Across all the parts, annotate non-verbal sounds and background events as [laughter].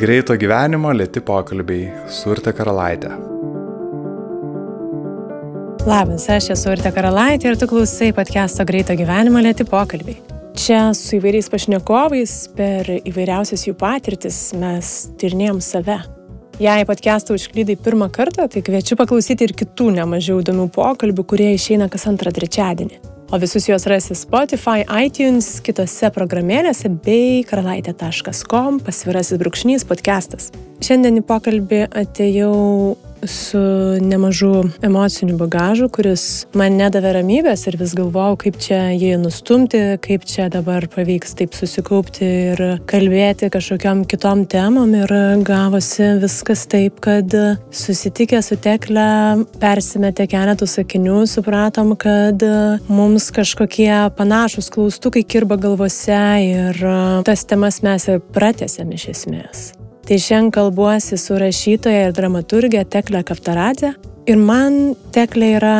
Greito gyvenimo lėti pokalbiai su Urte Karalaitė. Labas, aš esu Urte Karalaitė ir tu klausai podcast'o Greito gyvenimo lėti pokalbiai. Čia su įvairiais pašnekovais per įvairiausias jų patirtis mes tirnėjom save. Jei podcast'ą užklydai pirmą kartą, tai kviečiu paklausyti ir kitų nemažiau įdomių pokalbių, kurie išeina kas antrą trečiadienį o visus juos rasi Spotify, iTunes, kitose programėlėse bei karalaitė.com pasvirasis brūkšnys podcastas. Šiandien į pokalbį atėjau su nemažu emociniu bagažu, kuris man nedavė ramybės ir vis galvojau, kaip čia jį nustumti, kaip čia dabar pavyks taip susikaupti ir kalbėti kažkokiam kitom temom ir gavosi viskas taip, kad susitikę su tekle persimetė keletų sakinių, supratom, kad mums kažkokie panašus klaustukai kirba galvose ir tas temas mes ir pratėsėm iš esmės. Tai šiandien kalbuosi su rašytoja ir dramaturgė Teklė Kaftaradė. Ir man Teklė yra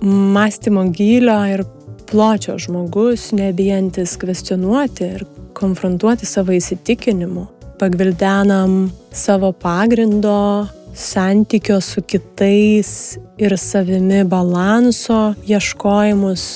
mąstymo gylio ir pločio žmogus, nebijantis kvestionuoti ir konfrontuoti savo įsitikinimu. Pagvildenam savo pagrindo, santykio su kitais ir savimi balanso ieškojimus,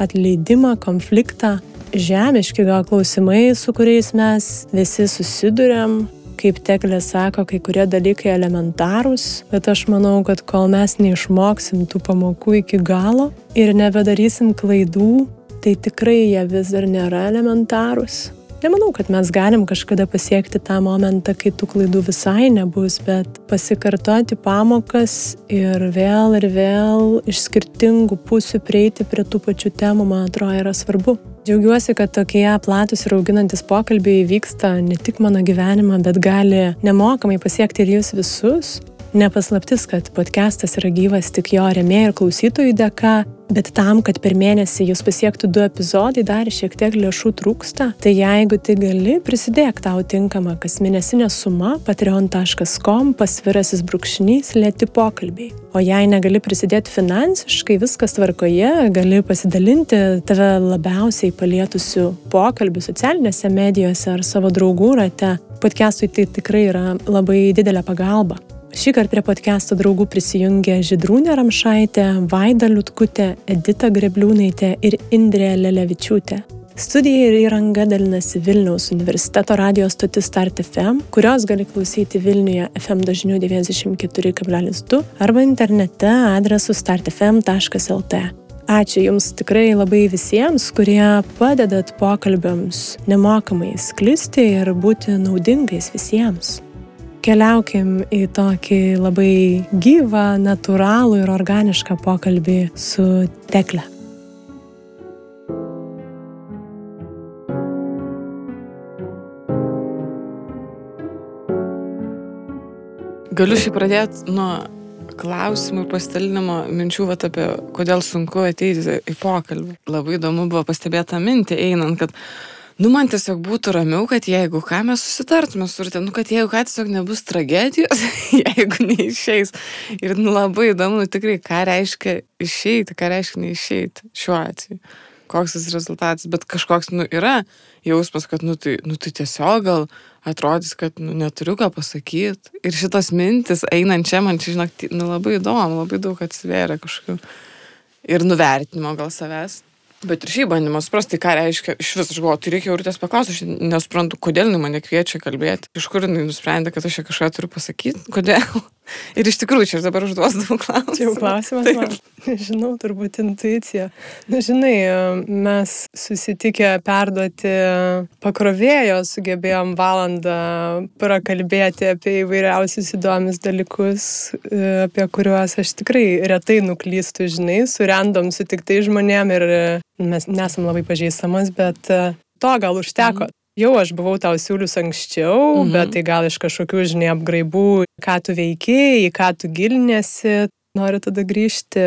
atleidimą, konfliktą, žemiški gal klausimai, su kuriais mes visi susidurėm, kaip teklė sako, kai kurie dalykai elementarūs, bet aš manau, kad kol mes neišmoksim tų pamokų iki galo ir nebedarysim klaidų, tai tikrai jie vis dar nėra elementarūs. Nemanau, kad mes galim kažkada pasiekti tą momentą, kai tų klaidų visai nebus, bet pasikartoti pamokas ir vėl ir vėl iš skirtingų pusių prieiti prie tų pačių temų, man atrodo, yra svarbu. Džiaugiuosi, kad tokie platus ir auginantis pokalbiai vyksta ne tik mano gyvenimą, bet gali nemokamai pasiekti ir jūs visus. Nepaslaptis, kad podcastas yra gyvas tik jo remėjų ir klausytojų dėka, Bet tam, kad per mėnesį jūs pasiektų du epizodai, dar šiek tiek lėšų trūksta. Tai jeigu tai gali, prisidėk tau tinkamą kasmėnesinę sumą patreon.com pasvirasis brūkšnys lėti pokalbiai. O jei negali prisidėti finansiškai, viskas tvarkoje, gali pasidalinti tave labiausiai palietusių pokalbių socialinėse medijose ar savo draugų rate. Podcastui tai tikrai yra labai didelė pagalba. Šį kartą prie podcast'o draugų prisijungė Židrūnė Ramšaitė, Vaida Liutkutė, Edita Grebliūnaitė ir Indrė Lelevičiūtė. Studija ir įranga dalinasi Vilniaus universiteto radijos stotis Start FM, kurios gali klausyti Vilniuje FM dažniu 94,2 arba internete adresu startfm.lt. Ačiū Jums tikrai labai visiems, kurie padedat pokalbiams nemokamai sklisti ir būti naudingais visiems keliaukim į tokį labai gyvą, natūralų ir organišką pokalbį su Tekle. Galiu šį pradėti nuo klausimų ir pasidalinimo minčių vat, apie, kodėl sunku ateiti į pokalbį. Labai įdomu buvo pastebėti tą mintį einant, kad Nu, man tiesiog būtų ramiau, kad jeigu ką mes susitartume surtė, nu, kad jeigu ką tiesiog nebus tragedijos, [laughs] jeigu neišeis. Ir nu, labai įdomu, nu, tikrai, ką reiškia išeiti, ką reiškia neišeiti šiuo atveju. Koks tas rezultatas, bet kažkoks, nu, yra jausmas, kad, nu, tai, nu, tai tiesiog gal atrodys, kad, nu, neturiu ką pasakyti. Ir šitos mintis, einant čia, man čia, žinok, nu, labai įdomu, labai daug atsivėrė kažkokių. Ir nuvertinimo gal savęs. Bet ir šiaip bandymas suprasti, ką reiškia, iš vis aš galvoju, tai reikia urtės paklausti, aš nesuprantu, kodėl jinai mane kviečia kalbėti, iš kur jinai nusprendė, kad aš čia kažką turiu pasakyti, kodėl. [laughs] Ir iš tikrųjų, čia aš dabar užduosiu [laughs] daug klausimų. Čia jau klausimas, Taip. man. [laughs] Nežinau, turbūt intuicija. Na, žinai, mes susitikę perduoti pakrovėjo, sugebėjom valandą prakalbėti apie įvairiausius įdomius dalykus, apie kuriuos aš tikrai retai nuklystu, žinai, surendom sutiktai žmonėm ir mes nesam labai pažįstamas, bet to gal užteko. Mhm. Jau aš buvau tau siūlius anksčiau, mhm. bet tai gal iš kažkokių, žinai, apgraibų, ką tu veiki, į ką tu gilinėsi. Noriu tada grįžti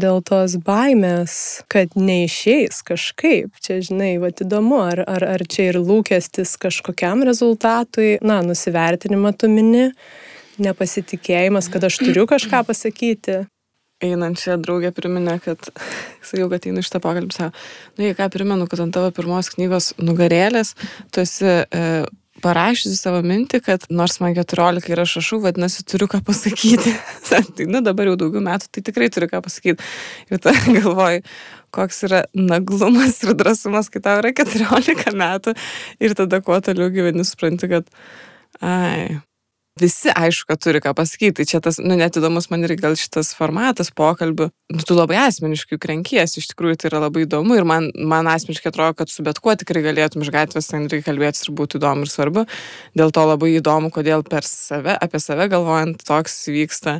dėl tos baimės, kad neišeis kažkaip. Čia, žinai, va įdomu, ar, ar, ar čia ir lūkestis kažkokiam rezultatui, na, nusivertinimą tu mini, nepasitikėjimas, kad aš turiu kažką pasakyti einančią draugę priminė, kad, [laughs] sakiau, kad einu iš tą pokalbį, savo, nu, jei ką primenu, kad ant tavo pirmos knygos nugarėlės tu esi e, parašiusi savo mintį, kad nors man 14 ir aš rašau, vadinasi, turiu ką pasakyti. [laughs] tai, nu, dabar jau daugiau metų, tai tikrai turiu ką pasakyti. Ir tada [laughs] galvoju, koks yra naglumas ir drąsumas, kai tau yra 14 metų. Ir tada kuo toliau gyveni, supranti, kad, ai, Visi aišku, kad turi ką pasakyti. Tai čia tas, nu, net įdomus man ir gal šitas formatas pokalbių. Nu, tu labai asmeniškai krenkiesi, iš tikrųjų tai yra labai įdomu ir man, man asmeniškai atrodo, kad su bet kuo tikrai galėtum iš gatvės ten reikia kalbėtis ir būtų įdomu ir svarbu. Dėl to labai įdomu, kodėl per save, apie save galvojant, toks vyksta.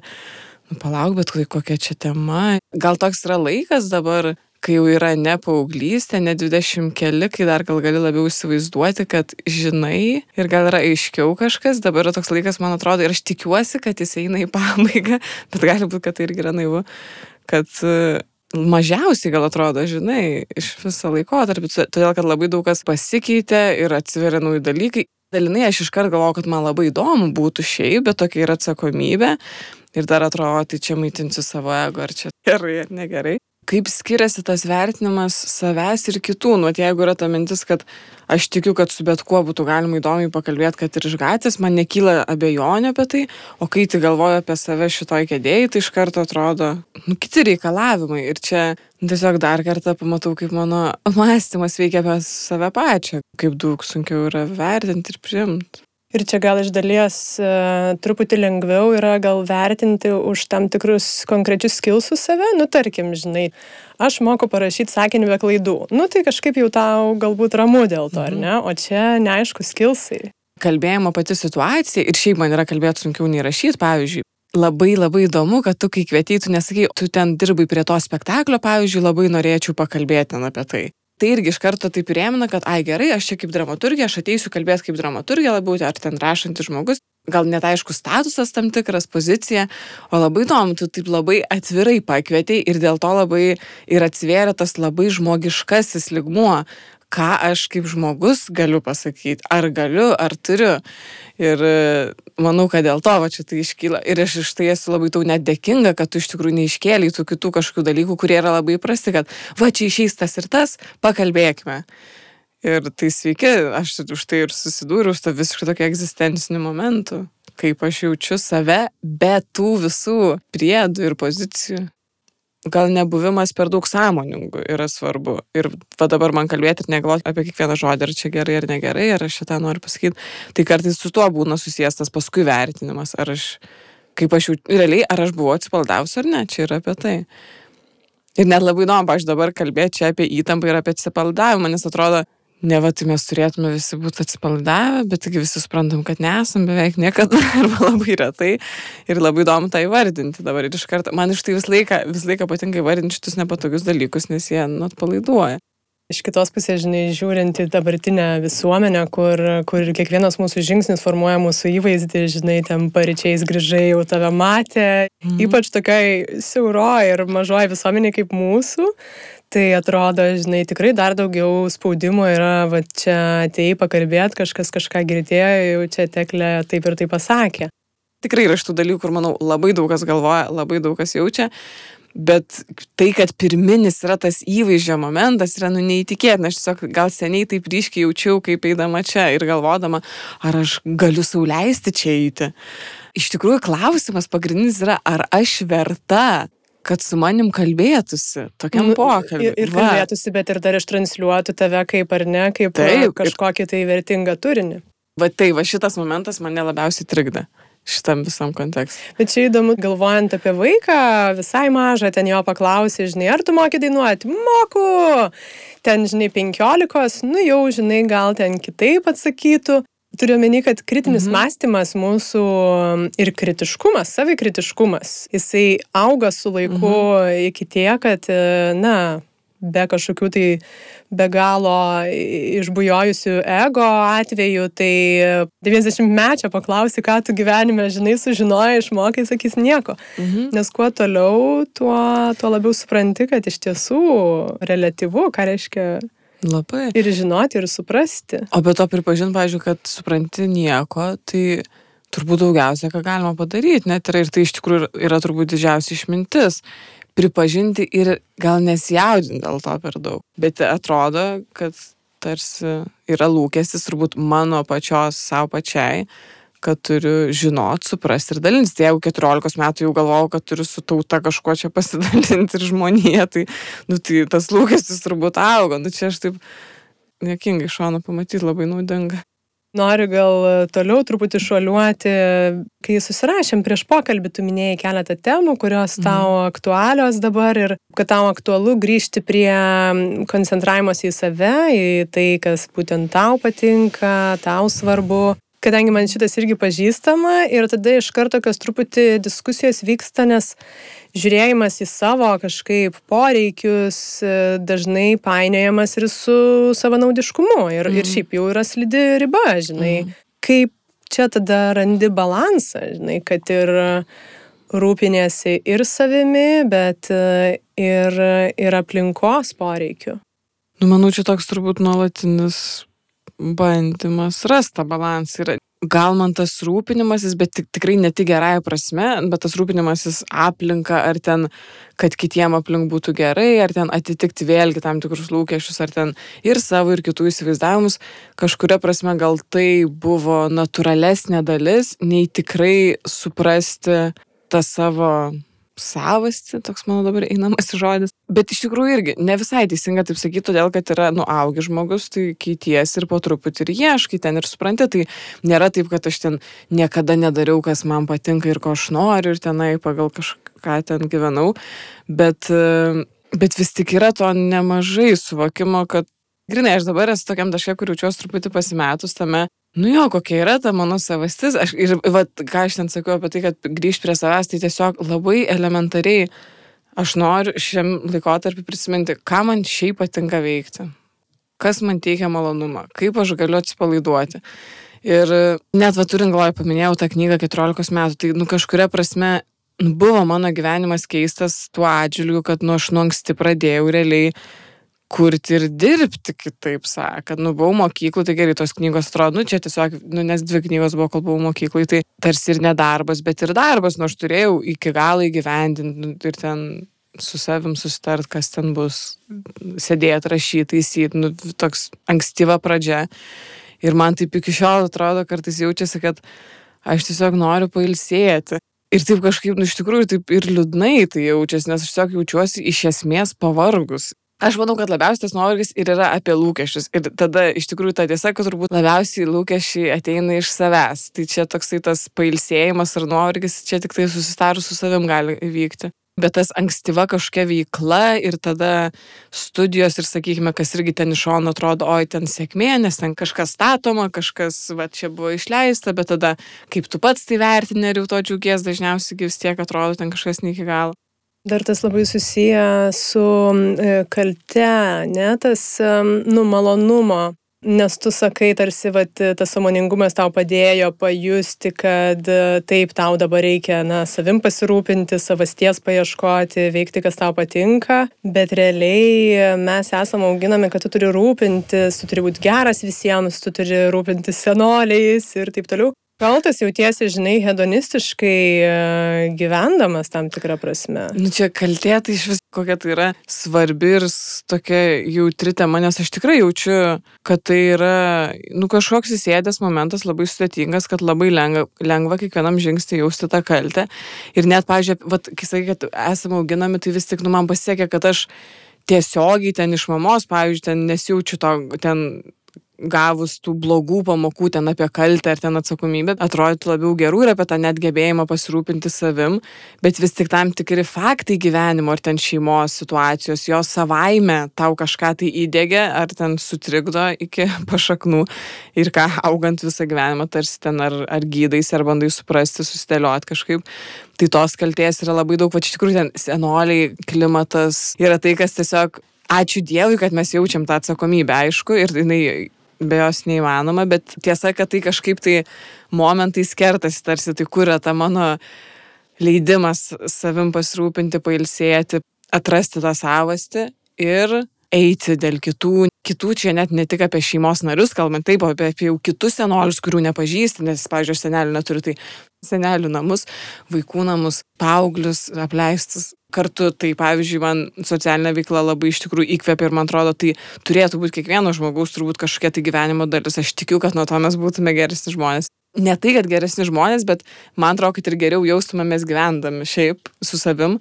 Nu, palauk, bet kokia čia tema. Gal toks yra laikas dabar kai jau yra ne paauglystė, ne 20 keli, kai dar gal gali labiau įsivaizduoti, kad žinai ir gal yra aiškiau kažkas, dabar yra toks laikas, man atrodo, ir aš tikiuosi, kad jis eina į pabaigą, [laughs] bet gali būti, kad tai irgi yra naivu, kad e, mažiausiai gal atrodo, žinai, iš viso laiko tarp, todėl kad labai daug kas pasikeitė ir atsiveria nauji dalykai. Dalinai aš iškart galvoju, kad man labai įdomu būtų šiaip, bet tokia yra atsakomybė. Ir dar atrodo, tai čia maitinsiu savo ego, ar čia gerai ar negerai kaip skiriasi tas vertinimas savęs ir kitų. Nu, jeigu yra ta mintis, kad aš tikiu, kad su bet kuo būtų galima įdomiai pakalbėti, kad ir iš gatvės, man nekyla abejonė apie tai, o kai tai galvoju apie save šitoj kėdėjai, tai iš karto atrodo, nu, kiti reikalavimai. Ir čia tiesiog dar kartą pamatau, kaip mano mąstymas veikia apie save pačią, kaip daug sunkiau yra vertinti ir priimti. Ir čia gal iš dalies e, truputį lengviau yra gal vertinti už tam tikrus konkrečius skilsus save. Nu, tarkim, žinai, aš moku parašyti sakinį be klaidų. Nu, tai kažkaip jau tau galbūt ramu dėl to, ar ne? O čia neaišku skilsai. Kalbėjimo pati situacija ir šiaip man yra kalbėti sunkiau nei rašyti, pavyzdžiui. Labai labai įdomu, kad tu kai kvietei, tu nesakai, tu ten dirbai prie to spektaklio, pavyzdžiui, labai norėčiau pakalbėti apie tai tai irgi iš karto taip įrėmina, kad, ai gerai, aš čia kaip dramaturgija, aš ateisiu kalbėti kaip dramaturgija labiau, ar ten rašantis žmogus, gal net aišku statusas tam tikras, pozicija, o labai įdomu, tu taip labai atvirai pakvietei ir dėl to labai ir atsvėrė tas labai žmogiškasis ligmuo, ką aš kaip žmogus galiu pasakyti, ar galiu, ar turiu. Ir e, manau, kad dėl to va čia tai iškyla. Ir aš iš tai esu labai tau net dėkinga, kad tu iš tikrųjų neiškėlai tų kitų kažkokių dalykų, kurie yra labai įprasti, kad va čia išeis tas ir tas, pakalbėkime. Ir tai sveiki, aš už tai ir susidūriau su to visiškai tokia egzistenciniu momentu, kaip aš jaučiu save be tų visų priedų ir pozicijų gal nebuvimas per daug sąmoningų yra svarbu. Ir va dabar man kalbėti ir negalvoti apie kiekvieną žodį, ar čia gerai ar negerai, ar aš šitą noriu pasakyti. Tai kartais su tuo būna susijęs tas paskui vertinimas, ar aš, kaip aš jau, realiai, ar aš buvau atsipaldavusi ar ne, čia yra apie tai. Ir net labai įdomu, aš dabar kalbėti čia apie įtampą ir apie atsipaldavimą, nes atrodo, ne va, tai mes turėtume visi būti atsipalaidavę, bet taigi visi suprantam, kad nesam beveik niekada [laughs] arba labai retai ir labai įdomu tą įvardinti dabar ir iš karto, man iš tai visą laiką, visą laiką patinka įvardinti šitus nepatogius dalykus, nes jie nu atpalaiduoja. Iš kitos pusės, žinai, žiūrint į dabartinę visuomenę, kur, kur kiekvienas mūsų žingsnis formuoja mūsų įvaizdį, žinai, ten paryčiais grįžai jau tave matė, mm. ypač tokiai siauroji ir mažoji visuomenė kaip mūsų, Tai atrodo, žinai, tikrai dar daugiau spaudimo yra, va čia atei pakalbėti, kažkas kažką girdėjo, jau čia teklė taip ir taip pasakė. Tikrai yra šitų dalykų, kur, manau, labai daug kas galvoja, labai daug kas jaučia, bet tai, kad pirminis yra tas įvaizdžio momentas, yra nu neįtikėtina. Aš tiesiog gal seniai taip ryškiai jaučiau, kaip eidama čia ir galvodama, ar aš galiu sauliaisti čia eiti. Iš tikrųjų, klausimas pagrindinis yra, ar aš verta kad su manim kalbėtųsi tokiam nu, pokalbiui. Ir, ir kalbėtųsi, bet ir dar ištransliuotų tave kaip ar ne, kaip Taip, kažkokį tai vertingą turinį. Va tai, va šitas momentas mane labiausiai trikda šitam visam kontekstui. Bet čia įdomu, galvojant apie vaiką, visai mažą, ten jo paklausė, žinai, ar tu moki dainuoti? Moku! Ten, žinai, penkiolikos, nu jau, žinai, gal ten kitaip atsakytų. Turiu omeny, kad kritinis mhm. mąstymas mūsų ir kritiškumas, savikritiškumas, jisai auga su laiku mhm. iki tie, kad, na, be kažkokių tai be galo išbujojusių ego atveju, tai 90 mečio paklausi, ką tu gyvenime, žinai, sužinojai, išmokai, sakys nieko. Mhm. Nes kuo toliau, tuo, tuo labiau supranti, kad iš tiesų relativu, ką reiškia Labai. Ir žinoti, ir suprasti. O be to pripažinti, pavyzdžiui, kad supranti nieko, tai turbūt daugiausia, ką galima padaryti, net yra ir tai iš tikrųjų yra turbūt didžiausia išmintis. Pripažinti ir gal nesijaudinti dėl to per daug. Bet atrodo, kad tarsi yra lūkestis turbūt mano pačios savo pačiai, kad turiu žinot, suprasti ir dalintis. Tai jeigu 14 metų jau galvojau, kad turiu su tauta kažko čia pasidalinti ir žmonėje, tai, nu, tai tas lūkestis turbūt auga. Nu, čia aš taip nekingai šoną pamatyti labai naudinga. Noriu gal toliau truputį šuoliuoti, kai susirašėm prieš pokalbį, tu minėjai keletą temų, kurios mhm. tau mhm. aktualios dabar ir kad tau aktualu grįžti prie koncentravimas į save, į tai, kas būtent tau patinka, tau svarbu kadangi man šitas irgi pažįstama ir tada iš karto tokios truputį diskusijos vyksta, nes žiūrėjimas į savo kažkaip poreikius e, dažnai painiojamas ir su savanaudiškumu ir, mm. ir šiaip jau yra slidi riba, žinai. Mm. Kaip čia tada randi balansą, žinai, kad ir rūpinėsi ir savimi, bet e, ir, ir aplinkos poreikiu. Nu, manau, čia toks turbūt nuolatinis bandymas rasti tą balansą yra. Gal man tas rūpinimasis, bet tik, tikrai ne tik gerąją prasme, bet tas rūpinimasis aplinka, ar ten, kad kitiem aplink būtų gerai, ar ten atitikti vėlgi tam tikrus lūkesčius, ar ten ir savo, ir kitų įsivaizdavimus, kažkuria prasme gal tai buvo natūralesnė dalis, nei tikrai suprasti tą savo savasti, toks mano dabar einamas žodis. Bet iš tikrųjų irgi ne visai teisinga taip sakyti, todėl kad yra, nu, augi žmogus, tai keities ir po truputį ir ieškai ten ir supranti, tai nėra taip, kad aš ten niekada nedariau, kas man patinka ir ko aš noriu ir tenai pagal kažką ten gyvenau, bet, bet vis tik yra to nemažai suvokimo, kad grinai aš dabar esu tokiam taške, kur jaučiuosi truputį pasimetus tame, Nu jo, kokia yra ta mano savastis. Aš, ir vat, ką aš ten sakau apie tai, kad grįžti prie savęs, tai tiesiog labai elementariai aš noriu šiam laikotarpį prisiminti, ką man šiaip patinka veikti, kas man teikia malonumą, kaip aš galiu atsipalaiduoti. Ir net va turint galvoje, paminėjau tą knygą 14 metų, tai nu kažkuria prasme nu, buvo mano gyvenimas keistas tuo atžvilgiu, kad nu aš nuo anksti pradėjau realiai kurti ir dirbti, kitaip sakant. Nu, buvau mokyklų, tai gerai, tos knygos atrodo, nu, čia tiesiog, nu, nes dvi knygos buvo, kol buvau mokyklai, tai tarsi ir nedarbas, bet ir darbas, nu, aš turėjau iki galo įgyvendinti nu, ir ten su savim susitart, kas ten bus, sėdėti, rašyti, taisyti, nu, toks ankstyva pradžia. Ir man taip iki šiol atrodo, kartais jaučiasi, kad aš tiesiog noriu pailsėti. Ir taip kažkaip, nu, iš tikrųjų, taip ir liūdnai tai jaučiasi, nes aš tiesiog jaučiuosi iš esmės pavargus. Aš manau, kad labiausiai tas nuovargis ir yra apie lūkesčius. Ir tada iš tikrųjų ta tiesa, kad turbūt labiausiai lūkesčiai ateina iš savęs. Tai čia toksai tas pailsėjimas ar nuovargis, čia tik tai susitarus su savim gali įvykti. Bet tas ankstyva kažkokia veikla ir tada studijos ir sakykime, kas irgi ten iš šono atrodo, oi ten sėkmė, nes ten kažkas statoma, kažkas va čia buvo išleista, bet tada kaip tu pats tai vertini ir jau to džiaugies dažniausiai vis tiek atrodo ten kažkas ne iki galo. Dar tas labai susiję su e, kalte, ne tas, nu, malonumo. Nes tu sakai, tarsi vat, tas samoningumas tau padėjo pajusti, kad e, taip tau dabar reikia, na, savim pasirūpinti, savasties paieškoti, veikti, kas tau patinka, bet realiai mes esame auginami, kad tu turi rūpintis, tu turi būti geras visiems, tu turi rūpintis senoliais ir taip toliau. Kaltas jautiesi, žinai, hedonistiškai e, gyvendamas tam tikrą prasme. Nu čia kaltė tai iš vis kokia tai yra svarbi ir tokia jautri tema, nes aš tikrai jaučiu, kad tai yra, nu kažkoks įsėdęs momentas labai sudėtingas, kad labai lengva, lengva kiekvienam žingsnį jausti tą kaltę. Ir net, pažiūrėjau, kai sakai, kad esame auginami, tai vis tik, nu man pasiekė, kad aš tiesiogiai ten iš mamos, pavyzdžiui, ten nesijaučiu to, ten gavus tų blogų pamokų ten apie kaltę ar ten atsakomybę, atrodytų labiau gerų ir apie tą net gebėjimą pasirūpinti savim, bet vis tik tam tikri faktai gyvenimo ar ten šeimos situacijos, jos savaime tau kažką tai įdėgia ar ten sutrikdo iki [laughs] pašaknų ir ką augant visą gyvenimą tarsi ten ar, ar gydais, ar bandai suprasti, susidėlioti kažkaip. Tai tos kalties yra labai daug, va iš tikrųjų ten senoliai, klimatas yra tai, kas tiesiog ačiū Dievui, kad mes jaučiam tą atsakomybę, aišku, ir jinai be jos neįmanoma, bet tiesa, kad tai kažkaip tai momentais kertasi, tarsi tai kuria tą mano leidimas savim pasirūpinti, pailsėti, atrasti tą savastį ir eiti dėl kitų. Kitų čia net ne tik apie šeimos narius, kalbant taip, apie, apie jau kitus senolius, kurių nepažįsti, nes, pavyzdžiui, senelių neturi, tai senelių namus, vaikų namus, paauglius, apleistus. Kartu. Tai pavyzdžiui, man socialinė veikla labai iš tikrųjų įkvėpia ir man atrodo, tai turėtų būti kiekvieno žmogaus turbūt kažkokia tai gyvenimo dalis. Aš tikiu, kad nuo to mes būtume geresni žmonės. Ne tai, kad geresni žmonės, bet man atrodo, kad ir geriau jaustumėmės gyvendami šiaip su savim.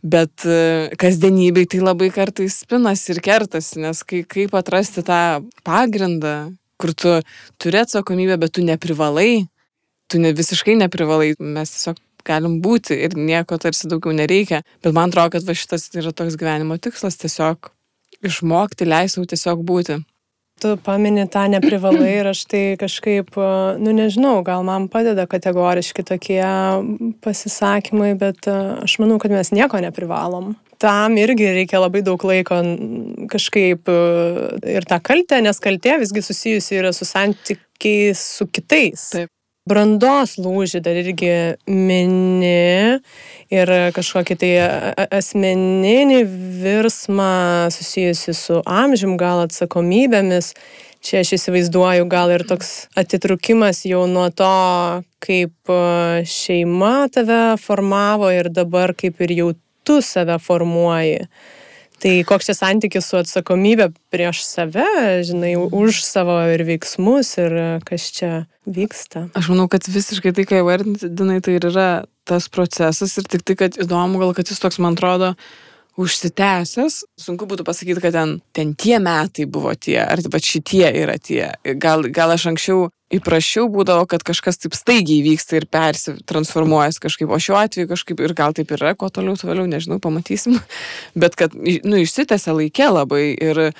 Bet e, kasdienybei tai labai kartais spinas ir kertasi, nes kai, kaip atrasti tą pagrindą, kur tu turi atsakomybę, bet tu neprivalai, tu ne, visiškai neprivalai, mes tiesiog galim būti ir nieko tarsi daugiau nereikia. Bet man atrodo, kad va šitas yra toks gyvenimo tikslas - tiesiog išmokti, leisau tiesiog būti. Tu pamini tą neprivalai ir aš tai kažkaip, nu nežinau, gal man padeda kategoriški tokie pasisakymai, bet e, aš manau, kad mes nieko neprivalom. Tam irgi reikia labai daug laiko kažkaip e, ir tą kaltę, nes kaltė visgi susijusi yra su santykiais su kitais. Taip brandos lūžį dar irgi mini ir kažkokį tai asmeninį virsmą susijusi su amžium, gal atsakomybėmis. Čia aš įsivaizduoju gal ir toks atitrukimas jau nuo to, kaip šeima tave formavo ir dabar kaip ir jau tu save formuoji. Tai koks čia santykis su atsakomybė prieš save, žinai, už savo ir veiksmus ir kas čia vyksta. Aš manau, kad visiškai tai, ką įvardinai, tai ir yra tas procesas ir tik tai, kad įdomu, gal kad jis toks, man atrodo, užsitęsęs. Sunku būtų pasakyti, kad ten, ten tie metai buvo tie, ar va šitie yra tie. Gal, gal aš anksčiau įprašiau būdavo, kad kažkas taip staigiai vyksta ir persitransformuojas kažkaip, o šiuo atveju kažkaip ir gal taip yra, kuo toliau, toliau, nežinau, pamatysim. [laughs] Bet kad, nu, išsitęsia laikė labai ir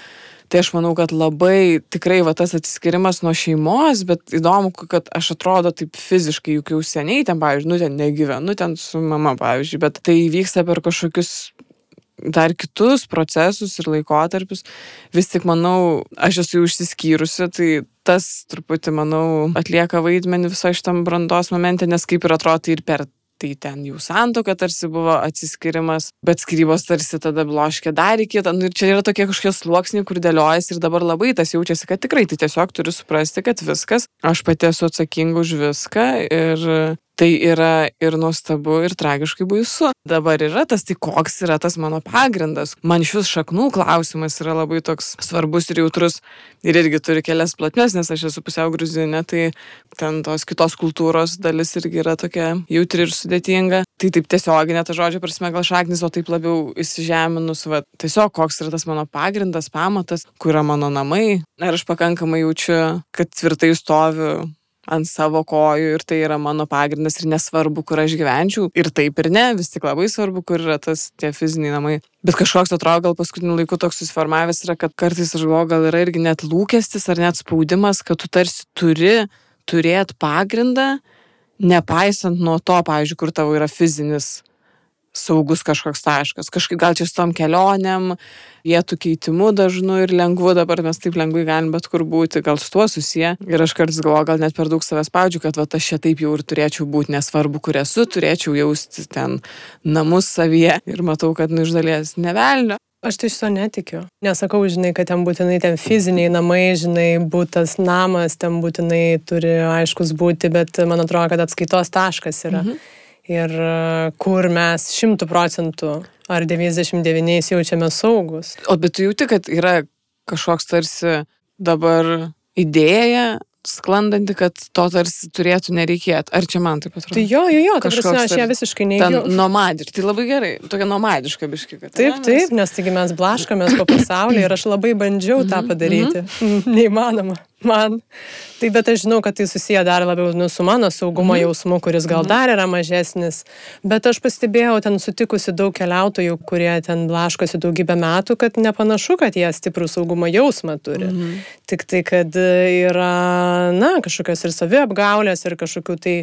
Tai aš manau, kad labai tikrai va tas atsiskirimas nuo šeimos, bet įdomu, kad aš atrodo taip fiziškai, juk jau seniai ten, pavyzdžiui, nu ten negyvenu, ten su mama, pavyzdžiui, bet tai vyksta per kažkokius dar kitus procesus ir laikotarpius. Vis tik manau, aš esu jau išsiskyrusi, tai tas truputį, manau, atlieka vaidmenį viso šitam brandos momente, nes kaip ir atrodo, tai ir per tai ten jų santoka tarsi buvo atsiskirimas, bet skirybos tarsi tada bloškė dar į kitą. Nu, ir čia yra tokie kažkokie sluoksniai, kur dėliojasi ir dabar labai tas jaučiasi, kad tikrai tai tiesiog turiu suprasti, kad viskas, aš pati esu atsakinga už viską ir tai yra ir nuostabu, ir tragiškai baisu. Dabar yra tas, tai koks yra tas mano pagrindas. Man šis šaknų klausimas yra labai toks svarbus ir jautrus ir irgi turi kelias platmes, nes aš esu pusiau gruzinė, tai ten tos kitos kultūros dalis irgi yra tokia jautri ir sudėtinga. Tai taip tiesioginė ta žodžio prasme gal šaknis, o taip labiau įsižeminus, va, tiesiog koks yra tas mano pagrindas, pamatas, kur yra mano namai. Ar aš pakankamai jaučiu, kad tvirtai stoviu ant savo kojų ir tai yra mano pagrindas ir nesvarbu, kur aš gyvenčiau. Ir taip ir ne, vis tik labai svarbu, kur yra tas tie fiziniai namai. Bet kažkoks atrodo gal paskutiniu laiku toks susiformavęs yra, kad kartais aš galvoju, gal yra irgi net lūkestis ar net spaudimas, kad tu tarsi turi turėti pagrindą, nepaisant nuo to, pavyzdžiui, kur tavo yra fizinis saugus kažkoks taškas. Kažkaip gal čia su tom kelionėm, vietų keitimu dažnu ir lengvu, dabar mes taip lengvai galim bet kur būti, gal su tuo susiję. Ir aš kartais galvoju, gal net per daug savęs spaudžiu, kad va aš čia taip jau ir turėčiau būti, nesvarbu, kur esu, turėčiau jausti ten namus savyje ir matau, kad nu iš dalies nevelnio. Aš tai šito netikiu. Nesakau, žinai, kad ten būtinai ten fiziniai namai, žinai, būtas namas, ten būtinai turi aiškus būti, bet man atrodo, kad atskaitos taškas yra. Mhm ir e, kur mes šimtų procentų ar 99 jaučiame saugus. O bet tu jauti, kad yra kažkoks tarsi dabar idėja sklandanti, kad to tarsi turėtų nereikėti. Ar čia man taip atrodo? Tai jo, jo, jo, kažkas aš ją visiškai neįgiau. Nomadiška, tai labai gerai, tokia nomadiška biški. Kad, taip, ne, taip, nes taigi mes blaškomės po pasaulį ir aš labai bandžiau tą mhm, padaryti. -hmm. [laughs] Neįmanoma man. Tai bet aš žinau, kad tai susiję dar labiau nu, su mano saugumo mhm. jausmu, kuris gal mhm. dar yra mažesnis. Bet aš pastebėjau ten sutikusi daug keliautojų, kurie ten blaškosi daugybę metų, kad nepanašu, kad jie stiprų saugumo jausmą turi. Mhm. Tik tai, kad yra, na, kažkokios ir saviapgaulės, ir kažkokių tai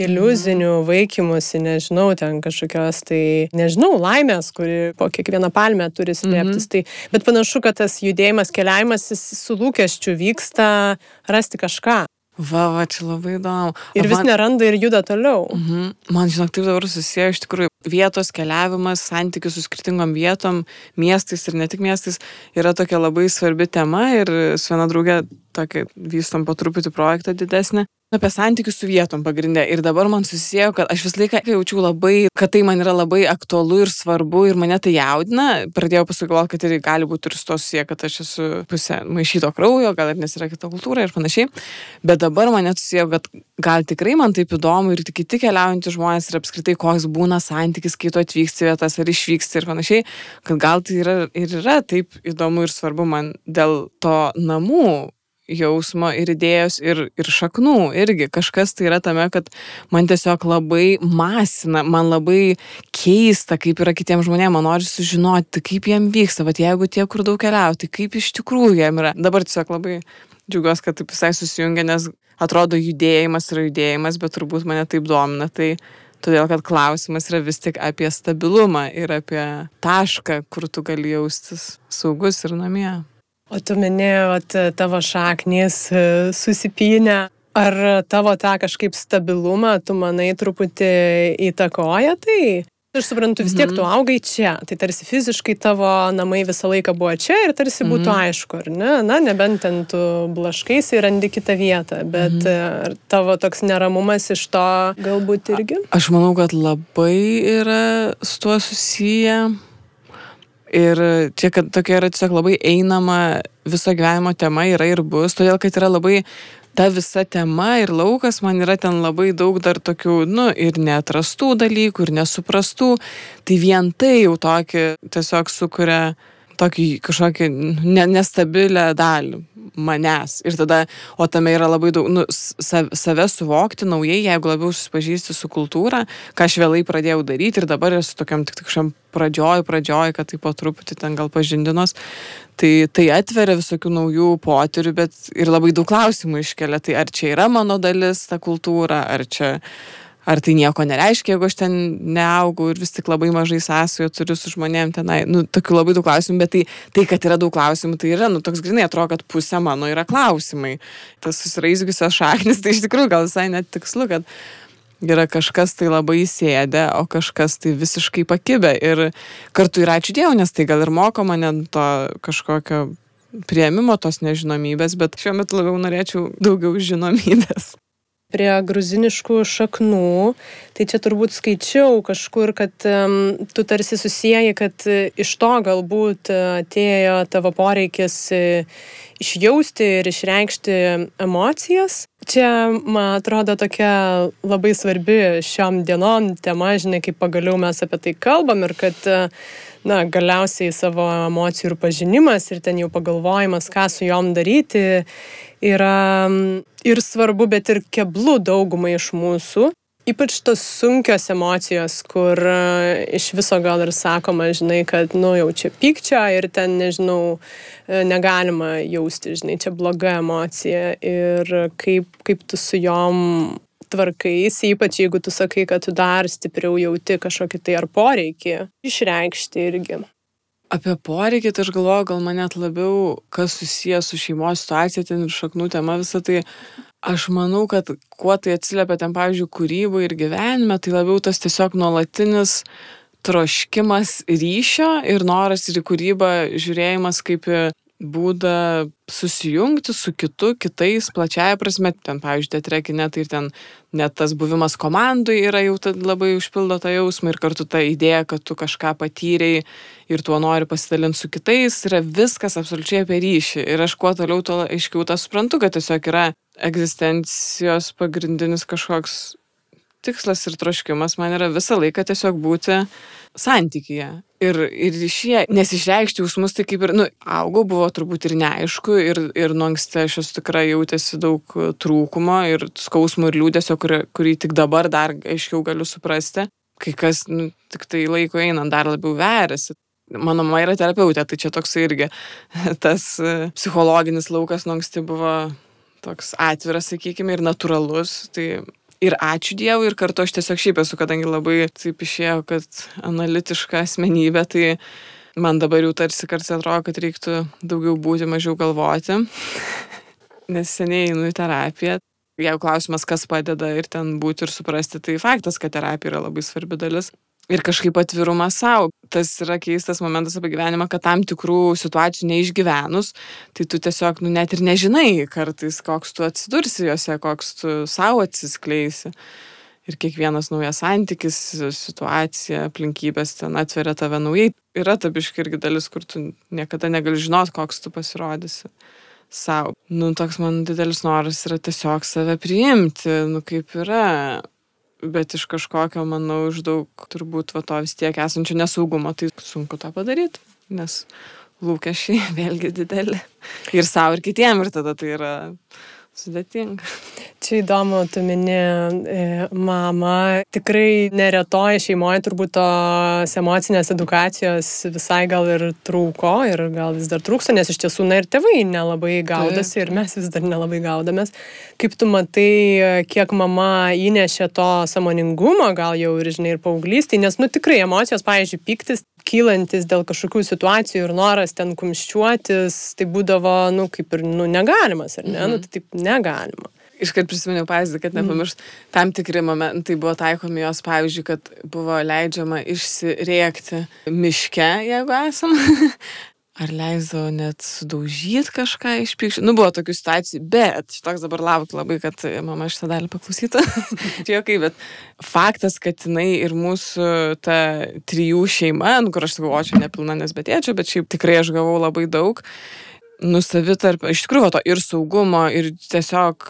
iliuzinių vaikymusi, nežinau, ten kažkokios tai, nežinau, laimės, kuri po kiekvieną palmę turi slėptis. Mm -hmm. tai, bet panašu, kad tas judėjimas, keliavimas su lūkesčiu vyksta rasti kažką. Va, va, čia labai įdomu. Ir vis man... neranda ir juda toliau. Mhm. Man, žinok, taip dabar susiję iš tikrųjų vietos keliavimas, santykius su skirtingom vietom, miestais ir ne tik miestais yra tokia labai svarbi tema ir su viena draugė tokį vystom po truputį projektą didesnį. Apie santykius su vietom pagrindė. Ir dabar man susijėjo, kad aš visą laiką jaučiu labai, kad tai man yra labai aktualu ir svarbu ir mane tai jaudina. Pradėjau pasigalvoti, kad tai gali būti ir su to susiję, kad aš esu pusė maišyto kraujo, gal ir nes yra kita kultūra ir panašiai. Bet dabar mane susijėjo, kad gal tikrai man taip įdomu ir kiti keliaujantys žmonės ir apskritai koks būna santykis, kai tu atvyksti vietas ar išvyksti ir panašiai, kad gal tai yra ir yra taip įdomu ir svarbu man dėl to namų jausmo ir idėjos ir, ir šaknų irgi. Kažkas tai yra tame, kad man tiesiog labai masina, man labai keista, kaip yra kitiems žmonėms, man nori sužinoti, kaip jiem vyksta, bet jeigu tie, kur daug keliauti, kaip iš tikrųjų jiem yra. Dabar tiesiog labai džiugiuosi, kad taip visai susijungia, nes atrodo judėjimas yra judėjimas, bet turbūt mane taip domina. Tai todėl, kad klausimas yra vis tik apie stabilumą ir apie tašką, kur tu gali jaustis saugus ir namie. O tu minėjot tavo šaknys e, susipynę. Ar tavo tą kažkaip stabilumą, tu manai, truputį įtakoja tai? Aš suprantu, vis tiek tu Mhm. augai čia, tai tarsi fiziškai tavo namai visą laiką buvo čia ir tarsi būtų Mhm. aišku, ar ne? Na, nebent ten tu blaškaisi ir randi kitą vietą, bet Mhm. ar tavo toks neramumas iš to galbūt irgi? Aš manau, kad labai yra su tuo susiję. Ir čia, tokia yra tiesiog labai einama viso gyvenimo tema yra ir bus, todėl kad yra labai ta visa tema ir laukas, man yra ten labai daug dar tokių, nu, ir neatrastų dalykų, ir nesuprastų. Tai vien tai jau tokį tiesiog sukuria tokį kažkokį ne, nestabilę dalį manęs. Ir tada, o tame yra labai daug, nu, sa, save suvokti naujai, jeigu labiau susipažįsti su kultūra, ką aš vėlai pradėjau daryti ir dabar esu tokiam tik kažkam pradžioj, pradžioj, kad taip po truputį ten gal pažindinos. Tai, tai atveria visokių naujų potyrių, bet ir labai daug klausimų iškelia. Tai ar čia yra mano dalis ta kultūra, ar čia ar tai nieko nereiškia, jeigu aš ten neaugau ir vis tik labai mažai sąsajų turiu su žmonėm tenai, nu, tokių labai daug klausimų, bet tai, tai kad yra daug klausimų, tai yra, nu, toks grinai atrodo, kad pusė mano yra klausimai. Tas susiraizgusios šaknis, tai iš tikrųjų gal visai net tikslu, kad yra kažkas tai labai sėdę, o kažkas tai visiškai pakibę. Ir kartu ir ačiū Dievui, nes tai gal ir moko mane to kažkokio prieimimo tos nežinomybės, bet šiuo metu labiau norėčiau daugiau žinomybės prie gruziniškų šaknų, tai čia turbūt skaičiau kažkur, kad um, tu tarsi susijęji, kad uh, iš to galbūt uh, atėjo tavo poreikis uh, išjausti ir išreikšti emocijas. Čia, man atrodo, tokia labai svarbi šiom dienom tema, žinai, kaip pagaliau mes apie tai kalbam ir kad na, galiausiai savo emocijų ir pažinimas ir ten jau pagalvojimas, ką su jom daryti, yra ir svarbu, bet ir keblu daugumai iš mūsų. Ypač tos sunkios emocijos, kur e, iš viso gal ir sakoma, žinai, kad, nu, jau čia pykčia ir ten, nežinau, e, negalima jausti, žinai, čia bloga emocija ir kaip, kaip tu su jom tvarkaisi, ypač jeigu tu sakai, kad tu dar stipriau jauti kažkokį tai ar poreikį išreikšti irgi. Apie poreikį, tai aš galvoju, gal man net labiau, kas susijęs su šeimos situacija, ten ir šaknų tema, visą tai aš manau, kad kuo tai atsiliepia ten, pavyzdžiui, kūrybai ir gyvenime, tai labiau tas tiesiog nuolatinis troškimas ryšio ir noras ir į kūrybą žiūrėjimas kaip į būdą susijungti su kitu, kitais, plačiaja prasme, ten, pavyzdžiui, teatre, kine, tai ir ten net tas buvimas komandui yra jau labai užpildo tą jausmą ir kartu ta idėja, kad tu kažką patyrei ir tuo nori pasidalinti su kitais, yra viskas absoliučiai apie ryšį. Ir aš kuo toliau, tuo aiškiau tą suprantu, kad tiesiog yra egzistencijos pagrindinis kažkoks tikslas ir troškimas man yra visą laiką tiesiog būti santykyje. Ir, ir ryšyje, nes išreikšti jausmus, tai kaip ir, nu, augau, buvo turbūt ir neaišku, ir, ir nuo anksti aš esu tikrai jautėsi daug trūkumo ir skausmo ir liūdėsio, kurį, kurį tik dabar dar aiškiau galiu suprasti. Kai kas, nu, tik tai laiko einant dar labiau veriasi. Mano mama yra terapeutė, tai čia toks irgi [laughs] tas e, psichologinis laukas nuo anksti buvo toks atviras, sakykime, ir natūralus. Tai ir ačiū Dievui, ir kartu aš tiesiog šiaip esu, kadangi labai taip išėjo, kad analitiška asmenybė, tai man dabar jau tarsi kartais atrodo, kad reiktų daugiau būti, mažiau galvoti, [laughs] nes seniai einu į terapiją. Jeigu klausimas, kas padeda ir ten būti ir suprasti, tai faktas, kad terapija yra labai svarbi dalis. Ir kažkaip atvirumas savo. Tas yra keistas momentas apie gyvenimą, kad tam tikrų situacijų neišgyvenus, tai tu tiesiog, nu, net ir nežinai kartais, koks tu atsidursi juose, koks tu savo atsiskleisi. Ir kiekvienas naujas santykis, situacija, aplinkybės ten atveria tave naujai. Yra tabiškai irgi dalis, kur tu niekada negali žinot, koks tu pasirodysi savo. Nu, toks man didelis noras yra tiesiog save priimti, nu, kaip yra bet iš kažkokio, manau, iš daug turbūt va to vis tiek esančio nesaugumo, tai sunku tą padaryti, nes lūkesčiai [laughs] vėlgi dideli. Ir savo, ir kitiem, ir tada tai yra sudėtinga. Čia įdomu, tu mini e, mamą. Tikrai neretoje šeimoje turbūt tos emocinės edukacijos visai gal ir trūko ir gal vis dar trūksta, nes iš tiesų, na ir tėvai nelabai gaudosi ir mes vis dar nelabai gaudomės. Kaip tu matai, kiek mama įnešė to samoningumo, gal jau ir, žinai, ir paauglystį, nes, nu tikrai emocijos, pavyzdžiui, piktis, kylantis dėl kažkokių situacijų ir noras ten kumščiuotis, tai būdavo, nu, kaip ir, nu, negalimas, ar ne? Mhm. Nu, tai taip negalima. Iškart prisiminiau pavyzdį, kad nepamiršt, mm. tam tikri momentai buvo taikomi jos, pavyzdžiui, kad buvo leidžiama išsiriekti miške, jeigu esam, [laughs] ar leisdavo net sudaužyti kažką iš pykščių. Nu, buvo tokių situacijų, bet šitoks dabar laukiu labai, kad mama šitą dalį paklausytų. [laughs] Čia jokai, bet faktas, kad jinai ir mūsų ta trijų šeima, nu, kur aš sakau, o čia nepilna nesbetėčio, bet šiaip tikrai aš gavau labai daug nu savitarpio iš tikrųjų to ir saugumo ir tiesiog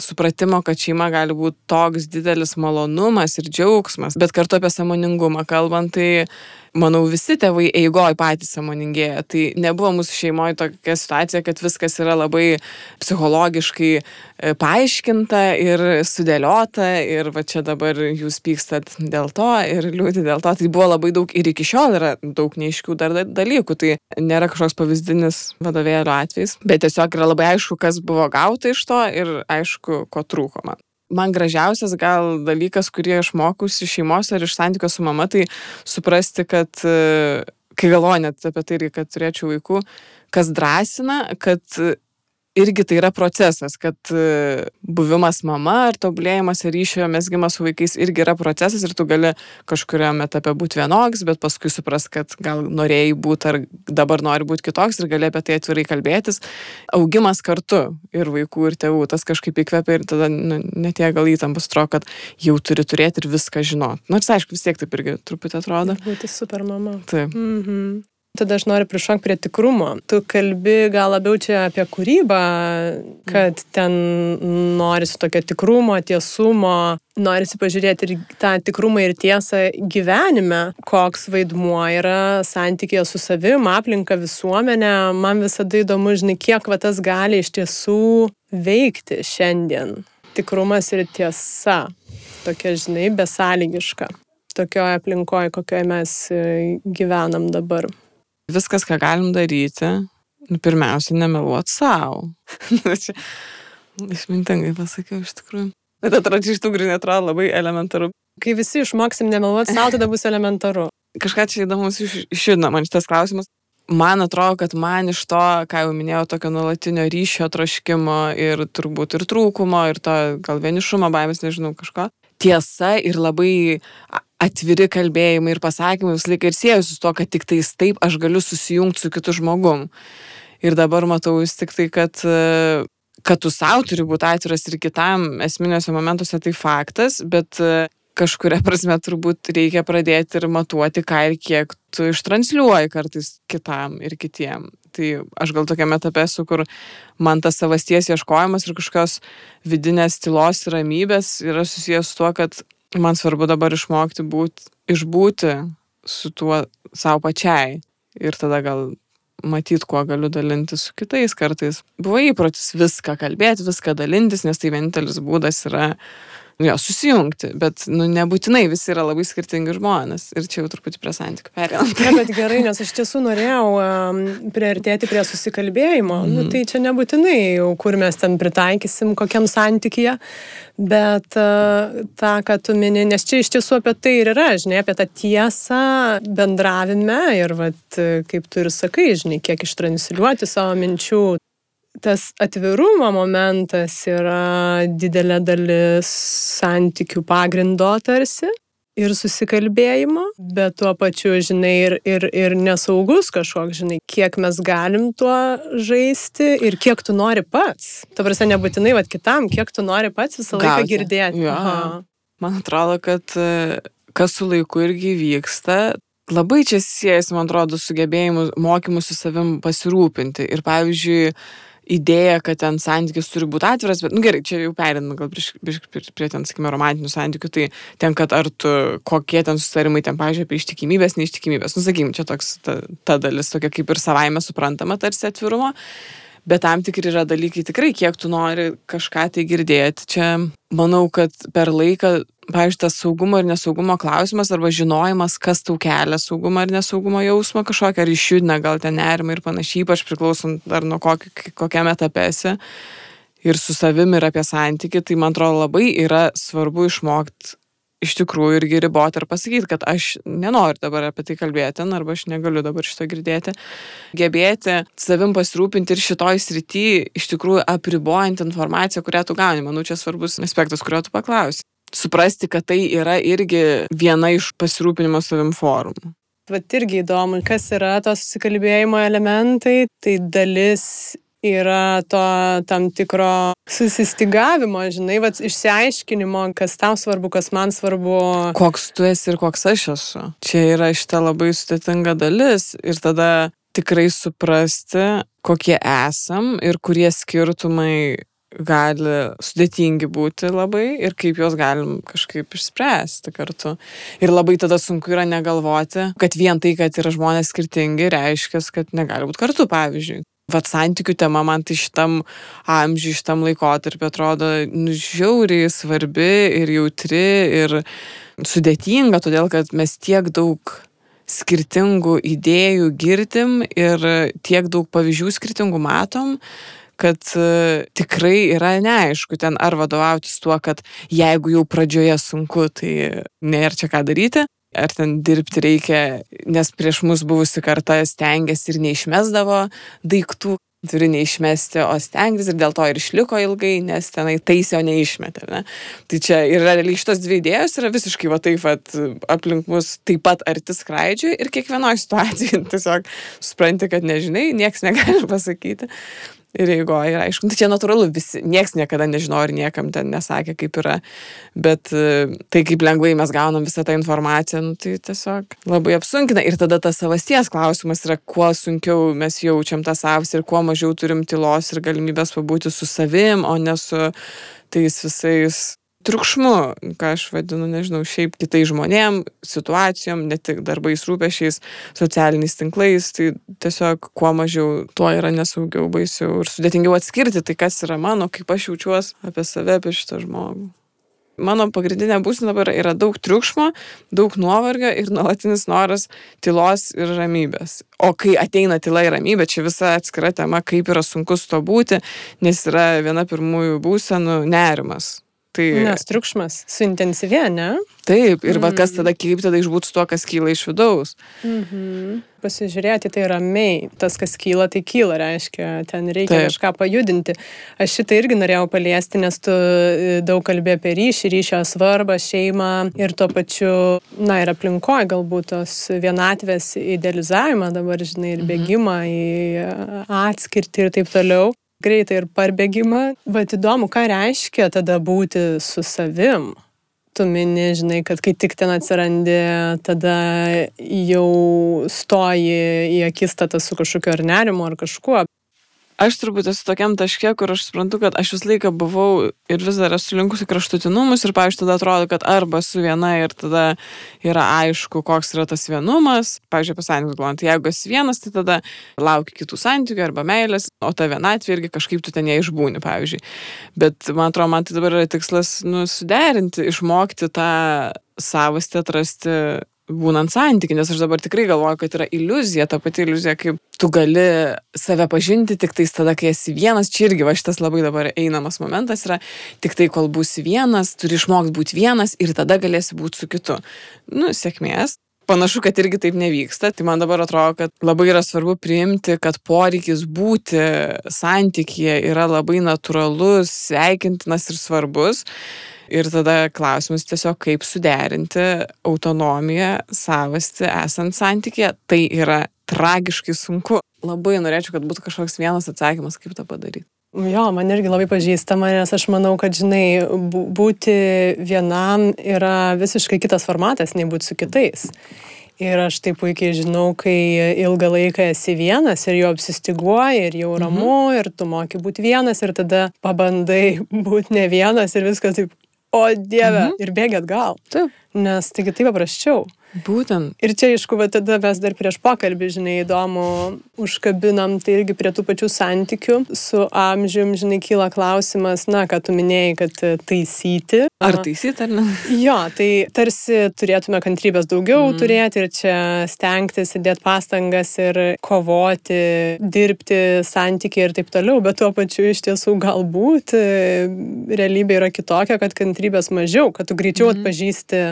supratimo kad šeima gali būt toks didelis malonumas ir džiaugsmas bet kartu apie sąmoningumą kalbant tai manau visi tėvai eigoj patys sąmoningėja. Tai nebuvo mūsų šeimoj tokia situacija kad viskas yra labai psichologiškai e, paaiškinta ir sudėliota ir va čia dabar jūs pykstat dėl to ir liūdi dėl to. Tai buvo labai daug ir iki šiol yra daug neaiškių dar dalykų. Tai nėra kažkoks pavyzdinis vadovėlio atvejis bet tiesiog yra labai aišku kas buvo gauta iš to ir aišku ko trūko man man gražiausias gal dalykas, kurį aš mokiausi šeimos ar iš santykio su mama, tai suprasti, kad e, kai galvoju net apie tai, kad turėčiau vaikų, kas drąsina, kad irgi tai yra procesas, kad e, buvimas mama ar tobulėjimas ir ryšio mesgymas su vaikais irgi yra procesas ir tu gali kažkuriam etape būti vienoks, bet paskui supras, kad gal norėjai būti ar dabar nori būti kitoks ir gali apie tai atvirai kalbėtis. Augimas kartu ir vaikų, ir tėvų, tas kažkaip įkvepia ir tada nu, netie gal įtampus atrodo, kad jau turi turėti ir viską žinoti. Nors aišku, vis tiek taip irgi truputį atrodo. Būti super mama. Taip. Mhm. Tada aš noriu prišokti prie tikrumo. Tu kalbi gal labiau čia apie kūrybą, kad ten norisi tokio tikrumo, tiesumo, norisi pažiūrėti ir tą tikrumą ir tiesą gyvenime, koks vaidmuo yra santykėje su savim, aplinka, visuomenė. Man visada įdomu, žinai, kiek va tas gali iš tiesų veikti šiandien. Tikrumas ir tiesa. Tokia, žinai, besąlygiška. Tokioje aplinkoje, kokioje mes e, gyvenam dabar viskas, ką galim daryti, nu, pirmiausia, nemeluot savo. [laughs] Nu, išmintingai pasakiau iš tikrųjų. Bet atrodo, iš tikrųjų netrodo labai elementaru. Kai visi išmoksim nemeluoti savo, tada bus elementaru. Kažką čia įdomus iš, išjudina man šitas klausimas. Man atrodo, kad man iš to, ką jau minėjau, tokio nuolatinio ryšio troškimo ir turbūt ir trūkumo, ir to gal vienišumo baimės, nežinau, kažko. Tiesa ir labai atviri kalbėjimai ir pasakymai visą laiką ir siejasi su to, kad tik tais taip aš galiu susijungti su kitu žmogum. Ir dabar matau vis tik tai, kad, kad tu savo turi būti atviras ir kitam esminėse momentuose tai faktas, bet kažkuria prasme turbūt reikia pradėti ir matuoti, ką ir kiek tu ištransliuoji kartais kitam ir kitiem. Tai aš gal tokiame etape esu, kur man tas savasties ieškojimas ir kažkokios vidinės tylos ir ramybės yra susijęs su tuo, kad man svarbu dabar išmokti būt, išbūti su tuo savo pačiai. Ir tada gal matyt, kuo galiu dalintis su kitais kartais. Buvo įprotis viską kalbėti, viską dalintis, nes tai vienintelis būdas yra jo, susijungti, bet nu, nebūtinai visi yra labai skirtingi žmonės. Ir čia jau truputį prie santykių perėjant. Ne, bet gerai, nes aš tiesų norėjau um, priartėti prie susikalbėjimo. Mm. Nu, tai čia nebūtinai jau, kur mes ten pritaikysim, kokiam santykyje, bet uh, tą, ką tu mini, nes čia iš tiesų apie tai ir yra, žinai, apie tą tiesą bendravime ir, vat, kaip tu ir sakai, žinai, kiek ištransliuoti savo minčių tas atvirumo momentas yra didelė dalis santykių pagrindo tarsi. ir susikalbėjimo, bet tuo pačiu, žinai, ir, ir, ir nesaugus kažkoks, žinai, kiek mes galim tuo žaisti ir kiek tu nori pats. Ta prasme, nebūtinai, vad kitam, kiek tu nori pats visą laiką Gauti. girdėti. Aha. Man atrodo, kad kas su laiku irgi vyksta, labai čia siejasi, man atrodo, sugebėjimu mokymu su savim pasirūpinti. Ir pavyzdžiui, idėja, kad ten santykis turi būti atviras, bet, nu, gerai, čia jau perinam gal prie, prie, prie, prie ten, sakykime, romantinių santykių, tai ten, kad ar tu, kokie ten susitarimai, ten, pažiūrėjau, apie ištikimybės, neištikimybės, nu, sakykime, čia toks ta, ta dalis tokia kaip ir savaime suprantama tarsi atvirumo. Bet tam tikri yra dalykai tikrai, kiek tu nori kažką tai girdėti. Čia manau, kad per laiką, pavyzdžiui, tas saugumo ir nesaugumo klausimas arba žinojimas, kas tau kelia saugumo ir nesaugumo jausmą kažkokią, ar išjudina gal ten nerimą ir panašiai, ypač priklausant dar nuo kokį, kokiame etape esi. Ir su savimi ir apie santyki, tai man atrodo labai yra svarbu išmokti iš tikrųjų irgi riboti ir pasakyti, kad aš nenoriu dabar apie tai kalbėti, arba aš negaliu dabar šito girdėti. Gebėti savim pasirūpinti ir šitoj srity, iš tikrųjų apribojant informaciją, kurią tu gauni. Manau, čia svarbus aspektas, kurio tu paklausi. Suprasti, kad tai yra irgi viena iš pasirūpinimo savim formų. Vat irgi įdomu, kas yra tos susikalbėjimo elementai. Tai dalis yra to tam tikro susistigavimo, žinai, vat, išsiaiškinimo, kas tau svarbu, kas man svarbu. Koks tu esi ir koks aš esu. Čia yra šita labai sudėtinga dalis ir tada tikrai suprasti, kokie esam ir kurie skirtumai gali sudėtingi būti labai ir kaip juos galim kažkaip išspręsti kartu. Ir labai tada sunku yra negalvoti, kad vien tai, kad yra žmonės skirtingi, reiškia, kad negali būti kartu, pavyzdžiui. Vat santykių tema man tai šitam amžiui, šitam laikotarpiu atrodo nu, žiauriai svarbi ir jautri ir sudėtinga, todėl kad mes tiek daug skirtingų idėjų girdim ir tiek daug pavyzdžių skirtingų matom, kad uh, tikrai yra neaišku ten ar vadovautis tuo, kad jeigu jau pradžioje sunku, tai nėra čia ką daryti, ar ten dirbti reikia, nes prieš mus buvusi karta stengiasi ir neišmesdavo daiktų, turi neišmesti, o stengtis ir dėl to ir išliko ilgai, nes tenai taisė, o neišmetė. Ne? Tai čia ir realiai šitos dvi idėjos yra visiškai va taip, va, aplink mus taip pat arti skraidžiui ir kiekvienoje [laughs] situacijoje tiesiog supranti, kad nežinai, nieks negali pasakyti ir eigoje. Ir aišku, tai čia natūralu, visi, nieks niekada nežino ir niekam ten nesakė, kaip yra. Bet e, tai kaip lengvai mes gaunam visą tą informaciją, nu, tai tiesiog labai apsunkina. Ir tada tas savasties klausimas yra, kuo sunkiau mes jaučiam tą savas ir kuo mažiau turim tylos ir galimybės pabūti su savim, o ne su tais visais triukšmu, ką aš vadinu, nežinau, šiaip kitais žmonėm, situacijom, ne tik darbais rūpešiais, socialiniais tinklais, tai tiesiog kuo mažiau tuo yra nesaugiau, baisiau ir sudėtingiau atskirti tai, kas yra mano, kaip aš jaučiuosi apie save, apie šitą žmogų. Mano pagrindinė būsena dabar yra daug triukšmo, daug nuovargio ir nuolatinis noras tylos ir ramybės. O kai ateina tyla ir ramybė, čia visa atskira tema, kaip yra sunku su to būti, nes yra viena pirmųjų būsenų nerimas Tai... Nes triukšmas suintensyvėja, ne? Taip, ir mm. va, kas tada kaip tada išbūti su tuo, kas kyla iš vidaus. Mm -hmm. Pasižiūrėti tai ramiai, tas, kas kyla, tai kyla, reiškia, ten reikia Taip. kažką pajudinti. Aš šitą irgi norėjau paliesti, nes tu e, daug kalbė apie ryšį, ryšio svarbą, šeimą ir tuo pačiu, na ir aplinkoje galbūt tos vienatvės idealizavimą dabar, žinai, ir mhm. bėgimą mm -hmm. į atskirtį ir taip toliau greitą ir parbėgimą. Bet įdomu, ką reiškia tada būti su savim. Tu mini, žinai, kad kai tik ten atsirandi, tada jau stoji į akistatą su kažkokiu ar nerimu ar kažkuo aš turbūt esu tokiam taške, kur aš suprantu, kad aš visą laiką buvau ir vis dar esu linkusi kraštutinumus ir, pavyzdžiui, tada atrodo, kad arba su viena ir tada yra aišku, koks yra tas vienumas. Pavyzdžiui, apie santykius galvojant, tai jeigu esi vienas, tai tada lauki kitų santykių arba meilės, o ta vienatvė irgi kažkaip tu ten neišbūni, pavyzdžiui. Bet man atrodo, man tai dabar yra tikslas, nu, suderinti, išmokti tą savastį atrasti būnant santykių, nes aš dabar tikrai galvoju, kad yra iliuzija, ta pati iliuzija, kaip tu gali save pažinti tik tais tada, kai esi vienas, čia irgi va šitas labai dabar einamas momentas yra, tik tai kol būsi vienas, turi išmokti būti vienas ir tada galėsi būti su kitu. Nu, sėkmės. panašu, kad irgi taip nevyksta. Tai man dabar atrodo, kad labai yra svarbu priimti, kad poreikis būti santykėje yra labai natūralus, sveikintinas ir svarbus. Ir tada klausimas tiesiog, kaip suderinti autonomiją, savasti esant santykėje. Tai yra tragiškai sunku. Labai norėčiau, kad būtų kažkoks vienas atsakymas, kaip tą padaryti. Jo, man irgi labai pažįstama, nes aš manau, kad, žinai, būti vienam yra visiškai kitas formatas, nei būti su kitais. Ir aš taip puikiai žinau, kai ilgą laiką esi vienas ir jau apsistiguoji ir jau ramu mhm. ir tu moki būti vienas ir tada pabandai [laughs] būti ne vienas ir viskas taip, o dieve, mhm. ir bėgi atgal. Taip. Nes taigi taip paprasčiau. Būtent. Ir čia, aišku, va, tada mes dar prieš pokalbį, žinai, įdomu, užkabinam tai irgi prie tų pačių santykių. Su amžium, žinai, kyla klausimas, na, ką tu minėjai, kad taisyti. Ar taisyti, ar ne? [laughs] Jo, tai tarsi turėtume kantrybės daugiau mm. turėti ir čia stengtis, įdėti pastangas ir kovoti, dirbti santykiai ir taip toliau, bet tuo pačiu iš tiesų galbūt realybė yra kitokia, kad kantrybės mažiau, kad tu greičiau mm. atpažįsti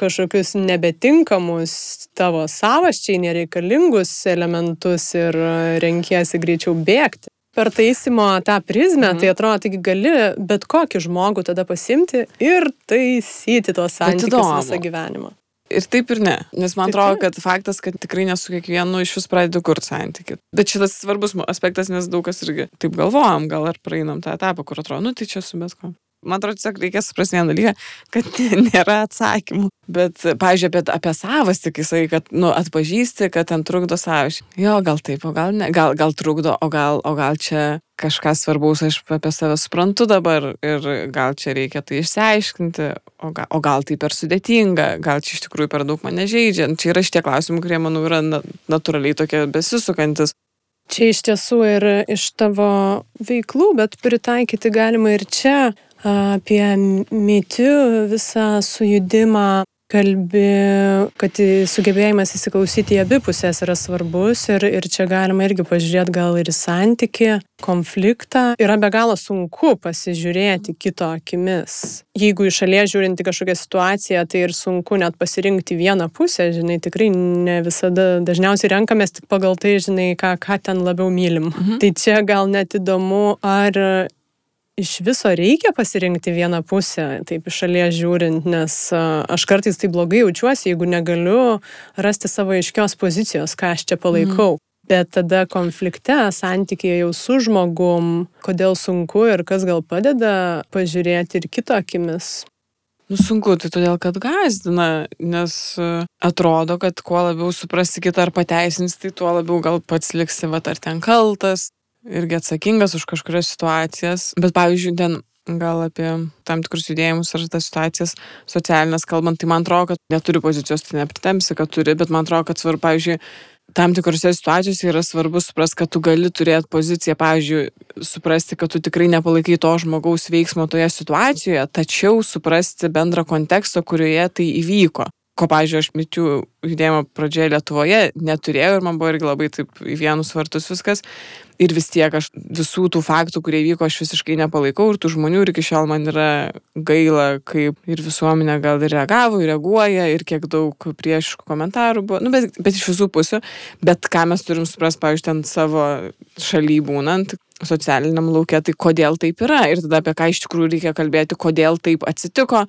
kažkokius nebetinkamus tavo savaščiai nereikalingus elementus ir renkiesi greičiau bėgti. Per taisymo tą prizmę, mhm. tai atrodo, taigi gali bet kokį žmogų tada pasimti ir taisyti tos santykius visą gyvenimą. Ir taip ir ne, nes man tai atrodo, kad faktas, kad tikrai nesu kiekvienu iš vis pradedu kurti santykių. Bet šitas svarbus aspektas, nes daug kas irgi taip galvojam, gal ar praeinam tą etapą, kur atrodo, nu tai čia su bet kuo man atrodo, tiesiog reikia suprasti vieną dalyką, kad nėra atsakymų. Bet, pavyzdžiui, apie, apie savastį, kai sakai, kad, nu, atpažįsti, kad ten trukdo savašį. Jo, gal taip, o gal ne, gal, gal trukdo, o gal, o gal čia kažką svarbaus aš apie save suprantu dabar ir gal čia reikia tai išsiaiškinti, o gal, o gal tai per sudėtinga, gal čia iš tikrųjų per daug mane žaidžia. Čia yra šitie klausimai, kurie, manau, yra natūraliai tokie besisukantis. Čia iš tiesų ir iš tavo veiklų, bet pritaikyti galima ir čia apie mitų visą sujudimą kalbi, kad sugebėjimas įsiklausyti į abi pusės yra svarbus ir, ir čia galima irgi pažiūrėti gal ir į santyki, konfliktą. Yra be galo sunku pasižiūrėti kito akimis. Jeigu iš šalies žiūrinti kažkokią situaciją, tai ir sunku net pasirinkti vieną pusę, žinai, tikrai ne visada, dažniausiai renkamės tik pagal tai, žinai, ką, ką ten labiau mylim. Mhm. Tai čia gal net įdomu, ar iš viso reikia pasirinkti vieną pusę, taip iš šalies žiūrint, nes aš kartais taip blogai jaučiuosi, jeigu negaliu rasti savo aiškios pozicijos, ką aš čia palaikau. Mm. Bet tada konflikte, santykėje jau su žmogum, kodėl sunku ir kas gal padeda pažiūrėti ir kito akimis. Nu sunku, tai todėl, kad gazdina, nes atrodo, kad kuo labiau suprasi kitą ar pateisins, tai tuo labiau gal pats liksi, va, ar ten kaltas, irgi atsakingas už kažkurias situacijas, bet pavyzdžiui, ten gal apie tam tikrus judėjimus ar tas situacijas socialinės kalbant, tai man atrodo, kad neturi pozicijos, tai nepritemsi, kad turi, bet man atrodo, kad svarbu, pavyzdžiui, tam tikrose situacijose yra svarbu suprasti, kad tu gali turėti poziciją, pavyzdžiui, suprasti, kad tu tikrai nepalaikai to žmogaus veiksmo toje situacijoje, tačiau suprasti bendrą kontekstą, kurioje tai įvyko ko, pavyzdžiui, aš mitų judėjimo pradžioje Lietuvoje neturėjau ir man buvo irgi labai taip į vienus vartus viskas. Ir vis tiek aš visų tų faktų, kurie vyko, aš visiškai nepalaikau ir tų žmonių ir iki šiol man yra gaila, kaip ir visuomenė gal ir reagavo, ir reaguoja, ir kiek daug priešiškų komentarų buvo, nu, bet, bet iš visų pusių. Bet ką mes turim suprasti, pavyzdžiui, ten savo šaly būnant, socialiniam laukia, tai kodėl taip yra ir tada apie ką iš tikrųjų reikia kalbėti, kodėl taip atsitiko,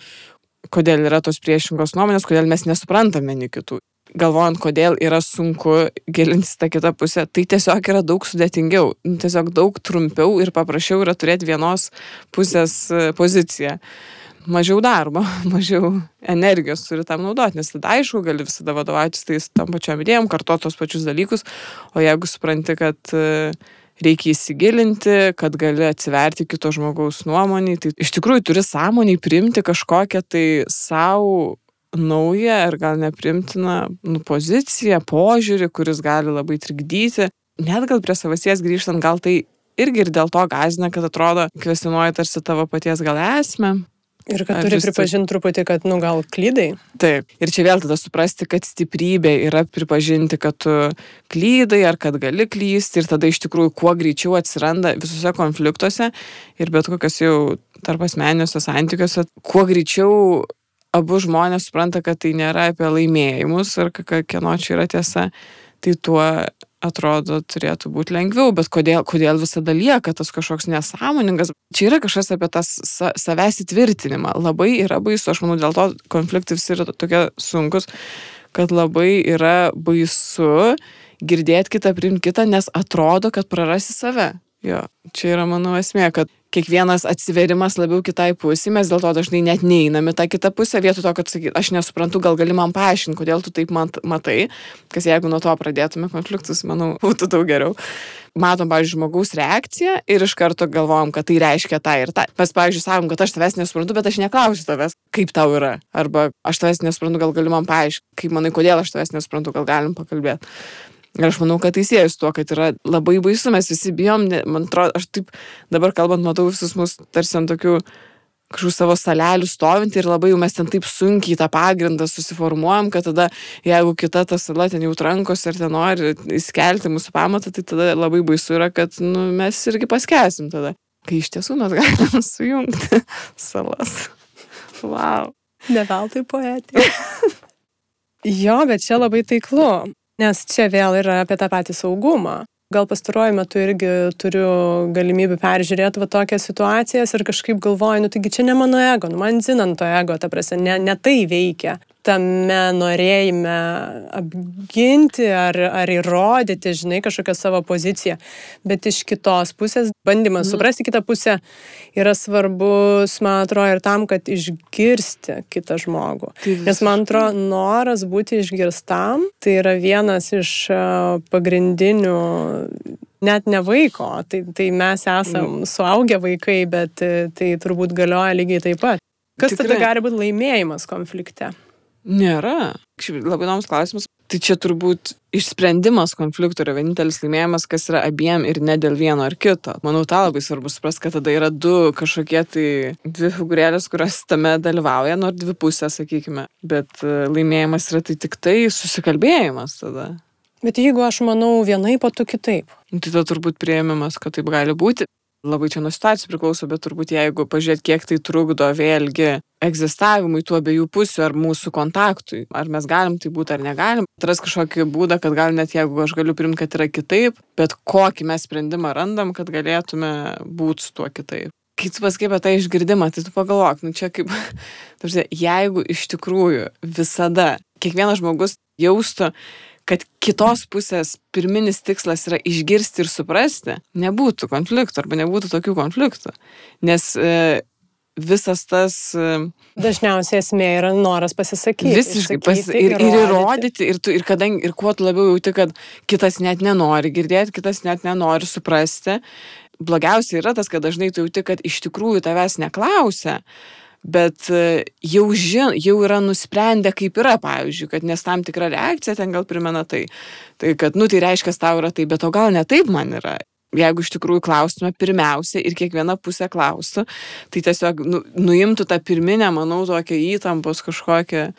kodėl yra tos priešingos nuomonės, kodėl mes nesuprantame vieni kitų. Galvojant, kodėl yra sunku gilintis tą kitą pusę, tai tiesiog yra daug sudėtingiau, nu, tiesiog daug trumpiau ir paprasčiau yra turėti vienos pusės e, poziciją. Mažiau darbo, [laughs] mažiau energijos turi tam naudoti, nes tada aišku, gali visada vadovautis tais tam pačiam idėjom, kartuoti tos pačius dalykus, o jeigu supranti, kad uh, reikia įsigilinti, kad gali atsiverti kito žmogaus nuomonį. Tai iš tikrųjų turi sąmoniai priimti kažkokią tai savo naują ir gal neprimtiną nu, poziciją, požiūrį, kuris gali labai trikdyti. Net gal prie savasies grįžtant, gal tai irgi ir dėl to gazina, kad atrodo, kvestionuoja tarsi tavo paties gal esmę. Ir kad turi pripažinti truputį, kad, nu, gal klydai. Taip. Ir čia vėl tada suprasti, kad stiprybė yra pripažinti, kad tu klydai ar kad gali klysti ir tada iš tikrųjų kuo greičiau atsiranda visose konfliktuose ir bet kokios jau tarp asmeniniuose santykiuose, kuo greičiau abu žmonės supranta, kad tai nėra apie laimėjimus ar kieno čia yra tiesa, tai tuo atrodo turėtų būti lengviau, bet kodėl, kodėl visada lieka tas kažkoks nesąmoningas. Čia yra kažkas apie tą sa savęs įtvirtinimą. Labai yra baisu, aš manau, dėl to konfliktai visi yra tokie sunkus, kad labai yra baisu girdėti kitą, priimti kitą, nes atrodo, kad prarasi save. Jo, čia yra mano esmė, kad kiekvienas atsiverimas labiau kitai pusė, mes dėl to dažnai net neiname tą kitą pusę, vietoj to, kad sakyt, aš nesuprantu, gal gali man paaiškinti, kodėl tu taip mat, matai, kas jeigu nuo to pradėtume konfliktus, manau, [laughs] būtų daug geriau. Matom, pavyzdžiui, žmogaus reakciją ir iš karto galvojam, kad tai reiškia tą ir tą. Mes, pavyzdžiui, sakom, kad aš tavęs nesuprantu, bet aš neklausiu tavęs, kaip tau yra. Arba aš tavęs nesuprantu, gal gali man paaiškinti, kaip manai, kodėl aš tavęs nesuprantu, gal galim pakalbėti. Ir aš manau, kad tai siejas su tuo, kad yra labai baisu, mes visi bijom, ne, man atrodo, aš taip dabar kalbant, matau visus mus tarsi ant tokių kažkokių savo salelių stovinti ir labai jau mes ten taip sunkiai tą pagrindą susiformuojam, kad tada, jeigu kita ta sala ten jau trankos ir ten nori įskelti mūsų pamatą, tai tada labai baisu yra, kad nu, mes irgi paskesim tada. Kai iš tiesų mes galime [laughs] sujungti salas. Wow. Ne veltui poetė. jo, bet čia labai taiklu. Nes čia vėl yra apie tą patį saugumą. Gal pastaruoju metu irgi turiu galimybę peržiūrėti va tokias situacijas ir kažkaip galvoju, nu taigi čia ne mano ego, nu man zinant to ego, ta prasme, ne, ne tai veikia tame norėjime apginti ar, ar įrodyti, žinai, kažkokią savo poziciją. Bet iš kitos pusės, bandymas mm. suprasti kitą pusę yra svarbus, man atrodo, ir tam, kad išgirsti kitą žmogų. Tai Nes man atrodo, noras būti išgirstam, tai yra vienas iš pagrindinių net ne vaiko, tai, tai mes esam mm. suaugę vaikai, bet tai turbūt galioja lygiai taip pat. Kas Tikrai. tada gali būti laimėjimas konflikte? Nėra. Labai įdomus klausimas. Tai čia turbūt išsprendimas konflikto yra vienintelis laimėjimas, kas yra abiem ir ne dėl vieno ar kito. Manau, tą labai svarbu suprasti, kad tada yra du kažkokie tai dvi figūrėlės, kurios tame dalyvauja, nors dvi pusės, sakykime. Bet e, laimėjimas yra tai tik tai susikalbėjimas tada. Bet jeigu aš manau vienaip, o tu kitaip. Nu, tai tada turbūt prieimimas, kad taip gali būti labai čia nuo situacijų priklauso, bet turbūt jeigu pažiūrėt, kiek tai trukdo vėlgi egzistavimui tų abiejų pusių ar mūsų kontaktui, ar mes galim tai būti ar negalim, atras kažkokį būdą, kad gal net jeigu aš galiu primti, kad yra kitaip, bet kokį mes sprendimą randam, kad galėtume būti su tuo kitaip. Kai tu pasakai apie tą išgirdimą, tai tu pagalvok, nu čia kaip, [laughs] tarsi, jeigu iš tikrųjų visada kiekvienas žmogus jaustų, kad kitos pusės pirminis tikslas yra išgirsti ir suprasti, nebūtų konfliktų arba nebūtų tokių konfliktų. Nes e, visas tas... E, Dažniausiai esmė yra noras pasisakyti. Visiškai. Pas, ir, ir įrodyti. Ir, tu, ir, kadangi, ir kuo labiau jauti, kad kitas net nenori girdėti, kitas net nenori suprasti. Blogiausia yra tas, kad dažnai tu jauti, kad iš tikrųjų tavęs neklausia bet e, jau, žin, jau yra nusprendę, kaip yra, pavyzdžiui, kad nes tam tikra reakcija ten gal primena tai. Tai kad, nu, tai reiškia, tau yra taip, bet o gal ne taip man yra. Jeigu iš tikrųjų klaustume pirmiausia ir kiekviena pusė klaustų, tai tiesiog nu, nuimtų tą pirminę, manau, tokią įtampos kažkokią.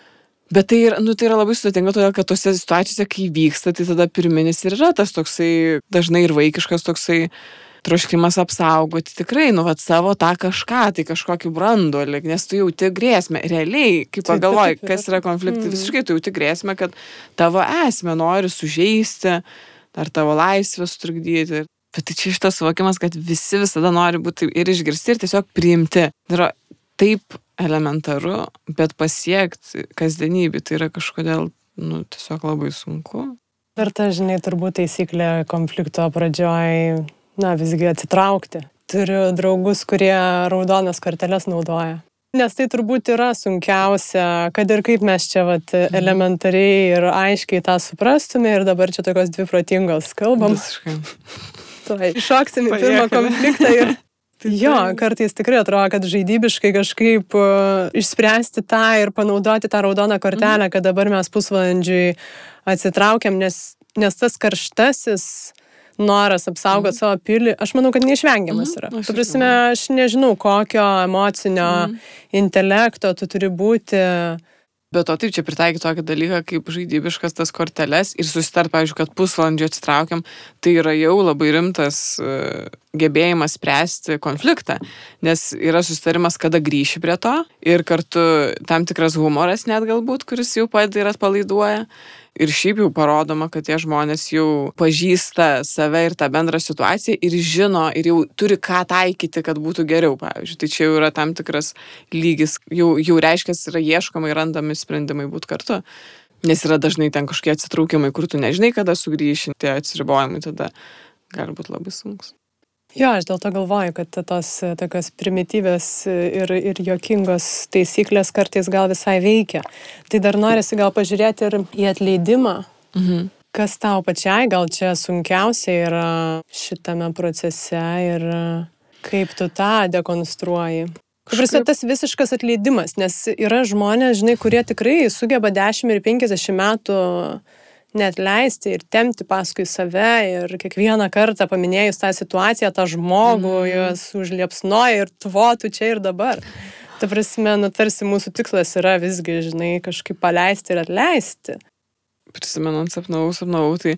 Bet tai, yra, nu, tai yra labai sudėtinga, todėl kad tose situacijose, kai vyksta, tai tada pirminis ir yra tas toksai, dažnai ir vaikiškas toksai, troškimas apsaugoti tikrai, nu, vat, savo tą kažką, tai kažkokį branduolį, nes tu jauti grėsmę. Realiai, kai pagalvoji, kas yra konfliktai, mm. visiškai tu jauti grėsmę, kad tavo esmę nori sužeisti, ar tavo laisvę sutrukdyti. Bet tai čia šitas suvokimas, kad visi visada nori būti ir išgirsti, ir tiesiog priimti. Tai yra taip elementaru, bet pasiekti kasdienybį tai yra kažkodėl, nu, tiesiog labai sunku. Ir ta, žinai, turbūt taisyklė konflikto pradžioj na, visgi atsitraukti. Turiu draugus, kurie raudonas korteles naudoja. Nes tai turbūt yra sunkiausia, kad ir kaip mes čia vat, mhm. elementariai ir aiškiai tą suprastume ir dabar čia tokios dvi protingos kalbam. Tuoj [laughs] šoksim į pirmą konfliktą ir [laughs] Jo, kartais tikrai atrodo, kad žaidybiškai kažkaip uh, išspręsti tą ir panaudoti tą raudoną kortelę, mm. kad dabar mes pusvalandžiui atsitraukiam, nes, nes tas karštasis noras apsaugoti mm. savo pilį, aš manau, kad neišvengiamas mhm. yra. Mm, tu prasme, aš nežinau, kokio emocinio mm. intelekto tu turi būti Bet to taip čia pritaikyti tokį dalyką kaip žaidybiškas tas korteles ir susitart, pavyzdžiui, kad pusvalandžio atsitraukiam, tai yra jau labai rimtas uh, gebėjimas spręsti konfliktą, nes yra susitarimas, kada grįši prie to ir kartu tam tikras humoras net galbūt, kuris jau padeda ir atpalaiduoja ir šiaip jau parodoma, kad tie žmonės jau pažįsta save ir tą bendrą situaciją ir žino ir jau turi ką taikyti, kad būtų geriau, pavyzdžiui. Tai čia jau yra tam tikras lygis, jau, jau reiškia, yra ieškomai randami sprendimai būti kartu. Nes yra dažnai ten kažkokie atsitraukimai, kur tu nežinai, kada sugrįši, tie atsiribojimai tada gali būti labai sunkus. Jo, aš dėl to galvoju, kad tos tokios primityvės ir, ir jokingos taisyklės kartais gal visai veikia. Tai dar norisi gal pažiūrėti ir į atleidimą. Mhm. Kas tau pačiai gal čia sunkiausia yra šitame procese ir kaip tu tą dekonstruoji? Prasme, tas visiškas atleidimas, nes yra žmonės, žinai, kurie tikrai sugeba 10 ir 50 metų net leisti ir temti paskui save ir kiekvieną kartą paminėjus tą situaciją, tą žmogų, mm. juos užliepsnoja ir tvotų čia ir dabar. Ta prasme, nu tarsi mūsų tikslas yra visgi, žinai, kažkaip paleisti ir atleisti. Prisimenant sapnavau, sapnavau, tai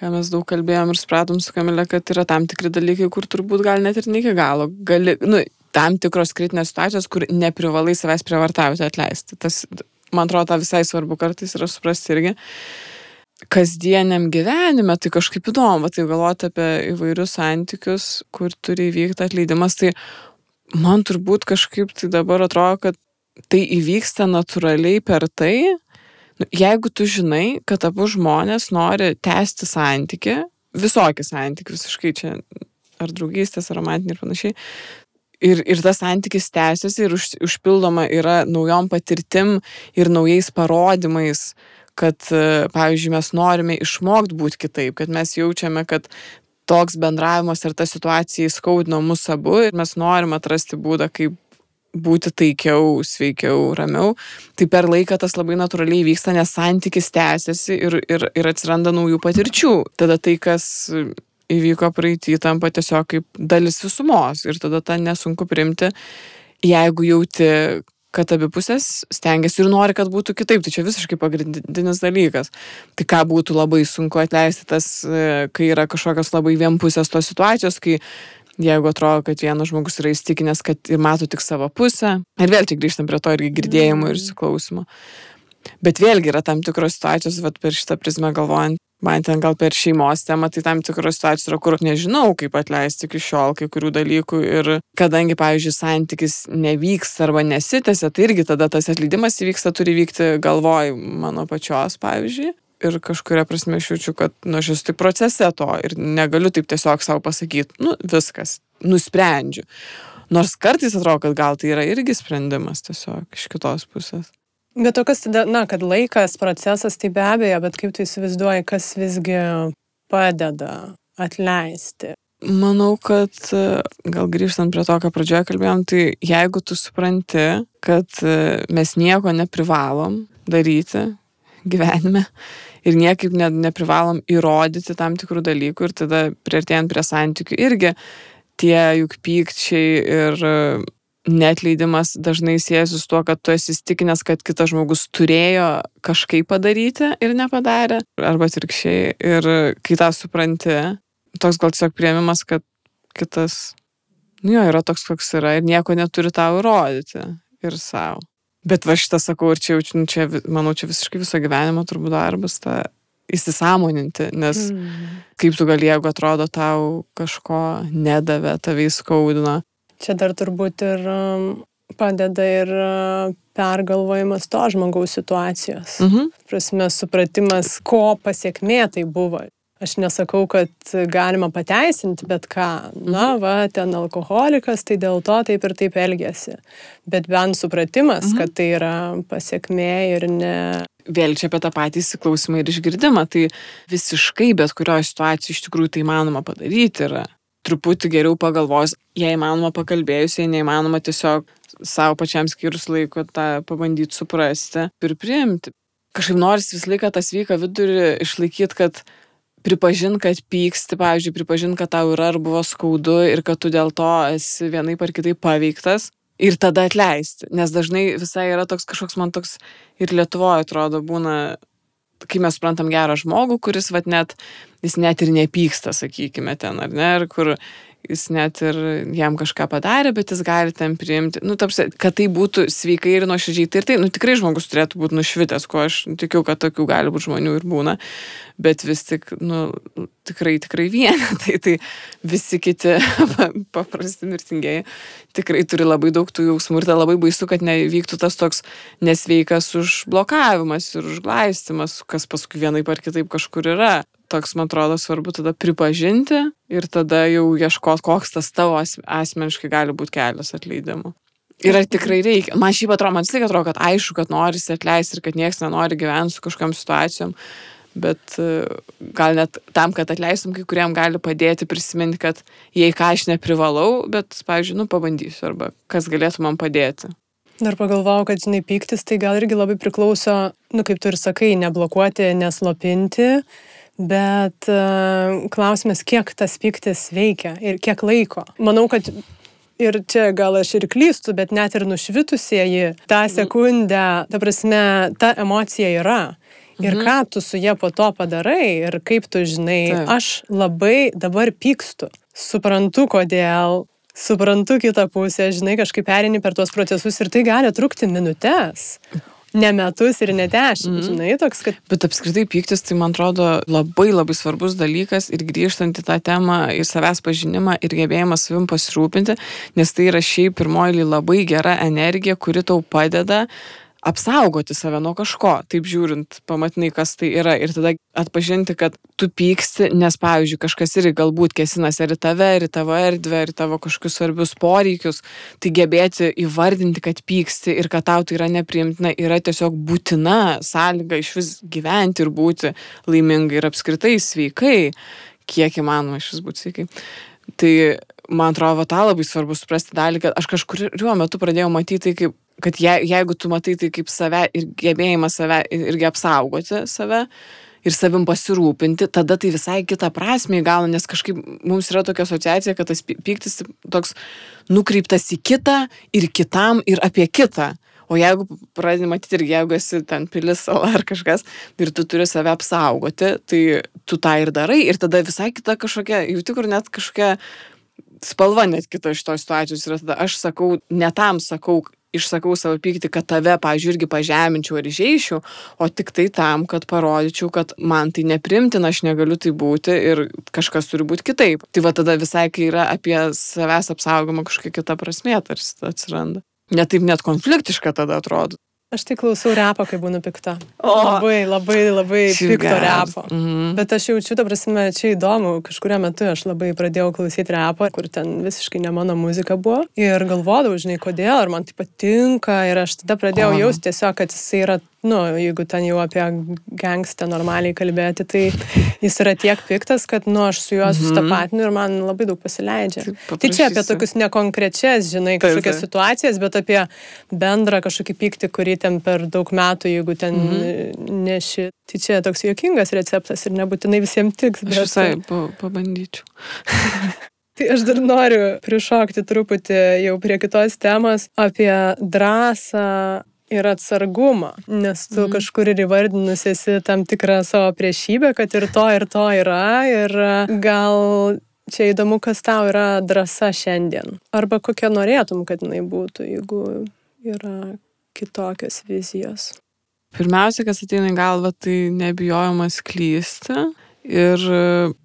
ką mes daug kalbėjom ir supratom su Kamilė, kad yra tam tikri dalykai, kur turbūt gal net ir ne iki galo. Gali, nu, tam tikros kritinės situacijos, kur neprivalai savęs prievartauti atleisti. Tas, man atrodo, visai svarbu kartais yra suprasti irgi. Uh, kasdieniam gyvenime, tai kažkaip įdomu, tai galvoti apie įvairius santykius, kur turi įvykti atleidimas, tai man turbūt kažkaip tai dabar atrodo, kad tai įvyksta natūraliai per tai, nu, jeigu tu žinai, kad abu žmonės nori tęsti santyki, visokį santykių, visiškai čia ar draugystės, ar romantinį ir panašiai, ir, ir tas santykis tęsiasi ir už, užpildoma yra naujom patirtim ir naujais parodymais, uh, kad, e, pavyzdžiui, mes norime išmokti būti kitaip, kad mes jaučiame, kad toks bendravimas ir ta situacija įskaudino mus abu ir mes norime atrasti būdą, kaip būti taikiau, sveikiau, ramiau. Tai per laiką tas labai natūraliai vyksta, nes santykis tęsiasi ir, ir, ir atsiranda naujų patirčių. Tada tai, kas įvyko praeitį, tampa tiesiog kaip dalis visumos ir tada tą nesunku primti, jeigu jauti, kad abi pusės stengiasi ir nori, kad būtų kitaip. Tai čia visiškai pagrindinis dalykas. Tai ką būtų labai sunku atleisti tas, e, kai yra kažkokios labai vienpusės tos situacijos, kai jeigu atrodo, kad vienas žmogus yra įstikinęs, kad ir mato tik savo pusę. Ir vėl tik grįžtam prie to irgi girdėjimo ir mm. įsiklausimo. Bet vėlgi yra tam tikros situacijos, vat, per šitą prizmę galvojant, man ten gal per šeimos temą, tai tam tikros situacijos yra, kur nežinau, kaip atleisti iki šiol kai kurių dalykų. Ir kadangi, pavyzdžiui, santykis nevyksta arba nesitęsia, tai irgi tada tas atleidimas įvyksta, turi vykti galvoj mano pačios, pavyzdžiui. Ir kažkuria prasme aš jaučiu, kad nu, aš esu tik procese to ir negaliu taip tiesiog savo pasakyti, nu viskas, nusprendžiu. Nors kartais atrodo, kad gal tai yra irgi sprendimas tiesiog iš kitos pusės. Bet o kas tada, na, kad laikas, procesas, tai be abejo, bet kaip tu įsivaizduoji, kas visgi padeda atleisti? Manau, kad gal grįžtant prie to, ką pradžioje kalbėjom, tai jeigu tu supranti, kad mes nieko neprivalom daryti gyvenime ir niekaip ne, neprivalom įrodyti tam tikrų dalykų ir tada prieartėjant prie santykių irgi tie juk pykčiai ir netleidimas dažnai siejasi su tuo, kad tu esi įstikinęs, kad kitas žmogus turėjo kažkaip padaryti ir nepadarė, arba atvirkščiai. Ir kai tą supranti, toks gal tiesiog prieimimas, kad kitas, nu jo, yra toks, koks yra ir nieko neturi tau įrodyti ir savo. Bet va šitą sakau ir čia jaučiu, nu, čia, manau, čia visiškai viso gyvenimo turbūt darbas, ta įsisamoninti, nes mm. kaip tu gali, jeigu atrodo tau kažko nedavė, tave įskaudino, Čia dar turbūt ir um, padeda ir pergalvojimas to žmogaus situacijos. Mhm. Prasme, supratimas, ko pasiekmė tai buvo. Aš nesakau, kad galima pateisinti bet ką. Na, mhm. va, ten alkoholikas, tai dėl to taip ir taip elgesi. Bet bent supratimas, mhm. kad tai yra pasiekmė ir ne. Vėl čia apie tą patį įsiklausimą ir išgirdimą. Tai visiškai bet kurioje situacijoje iš tikrųjų tai manoma padaryti yra truputį geriau pagalvos, jei įmanoma pakalbėjus, jei neįmanoma tiesiog savo pačiam skirus laiko tą pabandyti suprasti ir priimti. Kažkaip nors visą laiką tas vyka vidurį išlaikyti, kad pripažint, kad pyksti, pavyzdžiui, pripažint, kad tau yra ar buvo skaudu ir kad tu dėl to esi vienai par kitai paveiktas. ir tada atleisti. Nes dažnai visai yra toks kažkoks man toks ir Lietuvoje atrodo būna, kai mes suprantam gerą žmogų, kuris vat net, jis net ir nepyksta, sakykime, ten ar ne, ir kur jis net ir jam kažką padarė, bet jis gali ten priimti, nu, tarsi, kad tai būtų sveikai ir nuoširdžiai. Tai ir tai, nu, tikrai žmogus turėtų būti nušvitęs, ko aš tikiu, kad tokių gali būti žmonių ir būna, bet vis tik, nu, tikrai, tikrai vienetai, [laughs] tai visi kiti [laughs] paprasti mirtingieji tikrai turi labai daug tų jausmų ir tai labai baisu, kad nevyktų tas toks nesveikas užblokavimas ir užglaistimas, kas paskui vienaip ar kitaip kažkur yra toks, man atrodo, svarbu tada pripažinti ir tada jau ieškoti, koks tas tavo asmeniškai gali būti kelias atleidimo. Ir ar tikrai reikia. Man šiaip atrodo, man tiek atrodo, kad aišku, kad norisi atleisti ir kad niekas nenori gyventi su kažkokiam situacijom, bet e, gal net tam, kad atleistum, kai kuriam gali padėti prisiminti, kad jei ką aš neprivalau, bet, pavyzdžiui, nu pabandysiu arba kas galėtų man padėti. Dar pagalvojau, kad, žinai, pyktis tai gal irgi labai priklauso, nu kaip tu ir sakai, neblokuoti, neslopinti, Bet uh, klausimas, kiek tas piktis veikia ir kiek laiko. Manau, kad ir čia gal aš ir klystu, bet net ir nušvitusieji tą mhm. sekundę, ta prasme, ta emocija yra. Ir mhm. ką tu su jie po to padarai ir kaip tu žinai, Taip. aš labai dabar pykstu. Suprantu, kodėl, suprantu kitą pusę, žinai, kažkaip perini per tuos procesus ir tai gali trukti minutės ne metus ir ne dešimt, mm. žinai, toks, kad... Bet apskritai pyktis, tai man atrodo labai labai svarbus dalykas ir grįžtant į tą temą, į savęs pažinimą ir gebėjimą savim pasirūpinti, nes tai yra šiaip pirmoji labai gera energija, kuri tau padeda apsaugoti save nuo kažko, taip žiūrint, pamatinai, kas tai yra ir tada atpažinti, kad tu pyksti, nes, pavyzdžiui, kažkas irgi galbūt kesinas ir į tave, ir į tavo erdvę, ir į tavo kažkokius svarbius poreikius, tai gebėti įvardinti, kad pyksti ir kad tau tai yra nepriimtina, yra tiesiog būtina sąlyga iš vis gyventi ir būti laimingai ir apskritai sveikai, kiek įmanoma iš vis būti sveikai. Tai man atrodo, tą labai svarbu suprasti dalį, kad aš kažkuriuo metu pradėjau matyti tai kaip kad je, jeigu tu matai tai kaip save ir gebėjimą save irgi apsaugoti save ir savim pasirūpinti, tada tai visai kitą prasme įgauna, nes kažkaip mums yra tokia asociacija, kad tas pyktis toks nukreiptas į kitą ir kitam ir apie kitą. O jeigu pradedi matyti ir jeigu esi ten pilis ar kažkas ir tu turi save apsaugoti, tai tu tą ir darai ir tada visai kita kažkokia, jau tik ir net kažkokia spalva net kita iš tos situacijos yra tada aš sakau, ne tam sakau, išsakau savo pyktį, kad tave, pažiūrėjau, irgi pažeminčiau ar išeičiau, o tik tai tam, kad parodyčiau, kad man tai neprimtina, aš negaliu tai būti ir kažkas turi būti kitaip. Tai va tada visai, kai yra apie savęs apsaugomą kažkokia kita prasmė tarsi atsiranda. Net taip net konfliktiška tada atrodo. Aš tai klausau repo, kai būnu pikta. O, labai, labai, labai pikto repo. Mm -hmm. Bet aš jaučiu, ta prasme, čia įdomu, kažkurio metu aš labai pradėjau klausyti repo, kur ten visiškai ne mano muzika buvo. Ir galvodavau, žinai, kodėl, ar man tai patinka. Ir aš tada pradėjau jausti tiesiog, kad jis yra nu, jeigu ten jau apie gangstę normaliai kalbėti, tai jis yra tiek piktas, kad, nu, aš su juo mhm. susitapatinu ir man labai daug pasileidžia. Tai čia apie tokius nekonkrečias, žinai, kažkokias situacijas, bet apie bendrą kažkokį pyktį, kurį ten per daug metų, jeigu ten mhm. neši. Tai čia toks juokingas receptas ir nebūtinai visiems tiks. Bet... Aš visai pa, pabandyčiau. [laughs] Tai aš dar noriu prišokti truputį jau prie kitos temos apie drąsą ir atsargumą, nes tu mhm. kažkur ir įvardinus esi tam tikrą savo priešybę, kad ir to, ir to yra. Ir gal čia įdomu, kas tau yra drąsa šiandien. Arba kokia norėtum, kad jinai būtų, jeigu yra kitokios vizijos. Pirmiausia, kas ateina į galvą, tai nebijojimas klysti ir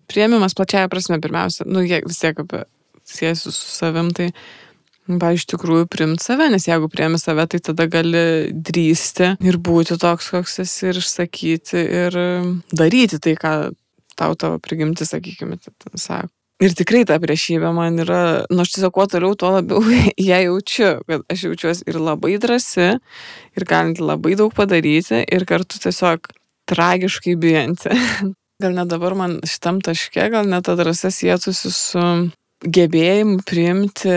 prieimimas plačiaja prasme, pirmiausia, nu, vis tiek apie siesiu su savim, tai Va, iš tikrųjų primti save, nes jeigu priemi save, tai tada gali drįsti ir būti toks, koks esi ir išsakyti ir daryti tai, ką tau tavo prigimti, sakykime, sako. Ir tikrai ta priešybė man yra, nu aš tiesiog kuo toliau, tuo labiau [laughs] ją jaučiu, kad aš jaučiuosi ir labai drasi, ir galinti labai daug padaryti, ir kartu tiesiog tragiškai bijanti. [laughs] Gal net dabar man šitam taške, gal net ta drąsa sėtusi su gebėjimu priimti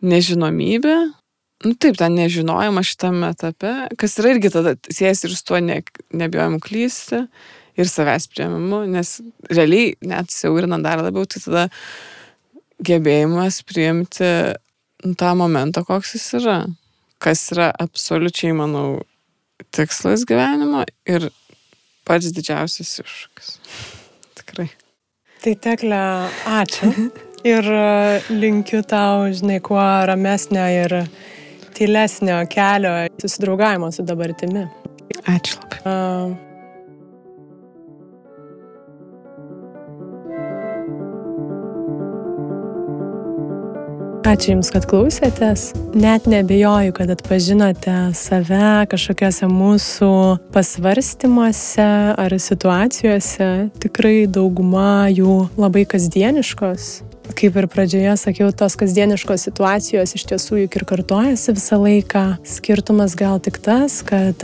nežinomybė, nu taip, tą nežinojimą šitame etape, kas yra irgi tada siejasi ir su tuo ne, nebijojimu klysti ir savęs prieimimu, nes realiai net siaurinant dar labiau, tai tada gebėjimas priimti, tą momentą, koks jis yra. Kas yra absoliučiai, manau, tikslas gyvenimo ir pats didžiausias iššūkis. Tikrai. Tai teklė, ačiū. [laughs] Ir e, linkiu tau, žinai, kuo ramesnio ir tylesnio kelio susidraugavimo su dabartimi. Ačiū labai. Uh, Ačiū Jums, kad klausėtės. Net nebejoju, kad atpažinote save kažkokiuose mūsų pasvarstymuose ar situacijose. Tikrai dauguma jų labai kasdieniškos. Kaip ir pradžioje sakiau, tos kasdieniškos situacijos iš tiesų juk ir kartojasi visą laiką. Skirtumas gal tik tas, kad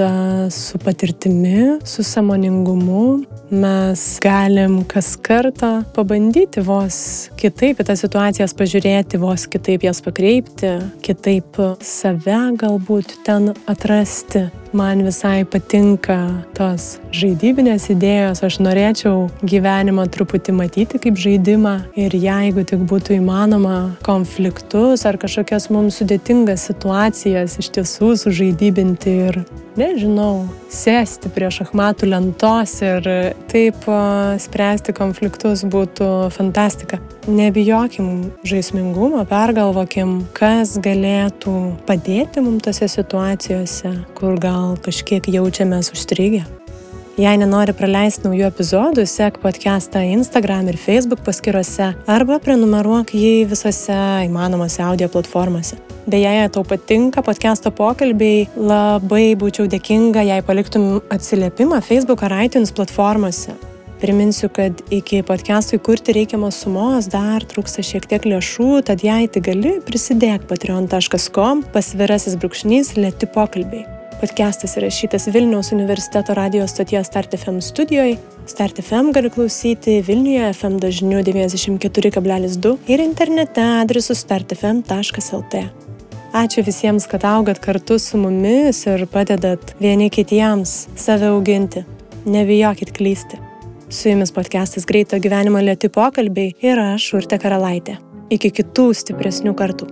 su patirtimi, su samoningumu mes galim kas kartą pabandyti vos kitaip į tas situacijas pažiūrėti, vos kitaip jas pakreipti, kitaip save galbūt ten atrasti. Man visai patinka tos žaidybinės idėjos, aš norėčiau gyvenimą truputį matyti kaip žaidimą ir jeigu tik būtų įmanoma konfliktus ar kažkokias mums sudėtingas situacijas iš tiesų sužaidybinti ir nežinau, sėsti prie šachmatų lentos ir taip spręsti konfliktus būtų fantastika. Nebijokim žaismingumo, pergalvokim, kas galėtų padėti mums tose situacijose, kur gal kažkiek jaučiamės užstrigę. Jei nenori praleisti naujų epizodų, sek podcastą Instagram ir Facebook paskiruose arba prenumeruok jį visose įmanomose audio platformose. Beje, jei tau patinka podcast'o pokalbiai, labai būčiau dėkinga, jei paliktum atsiliepimą Facebook ar iTunes platformose. Priminsiu, kad iki podcast'ui kurti reikiamos sumos dar trūksta šiek tiek lėšų, tad jei tai gali, prisidėk patreon.com pasvirasis brūkšnys lėti pokalbiai. Podcastas įrašytas Vilniaus universiteto radijos stoties Start FM studijoje. Start FM gali klausyti Vilniuje FM dažniu 94,2 ir internete adresu startfm.lt. Ačiū visiems, kad augat kartu su mumis ir padedat vieni kitiems save auginti. Nebijokit klysti. Su jumis podcastas Greito gyvenimo lėti pokalbiai ir aš, Urte Karalaitė. Iki kitų stipresnių kartų.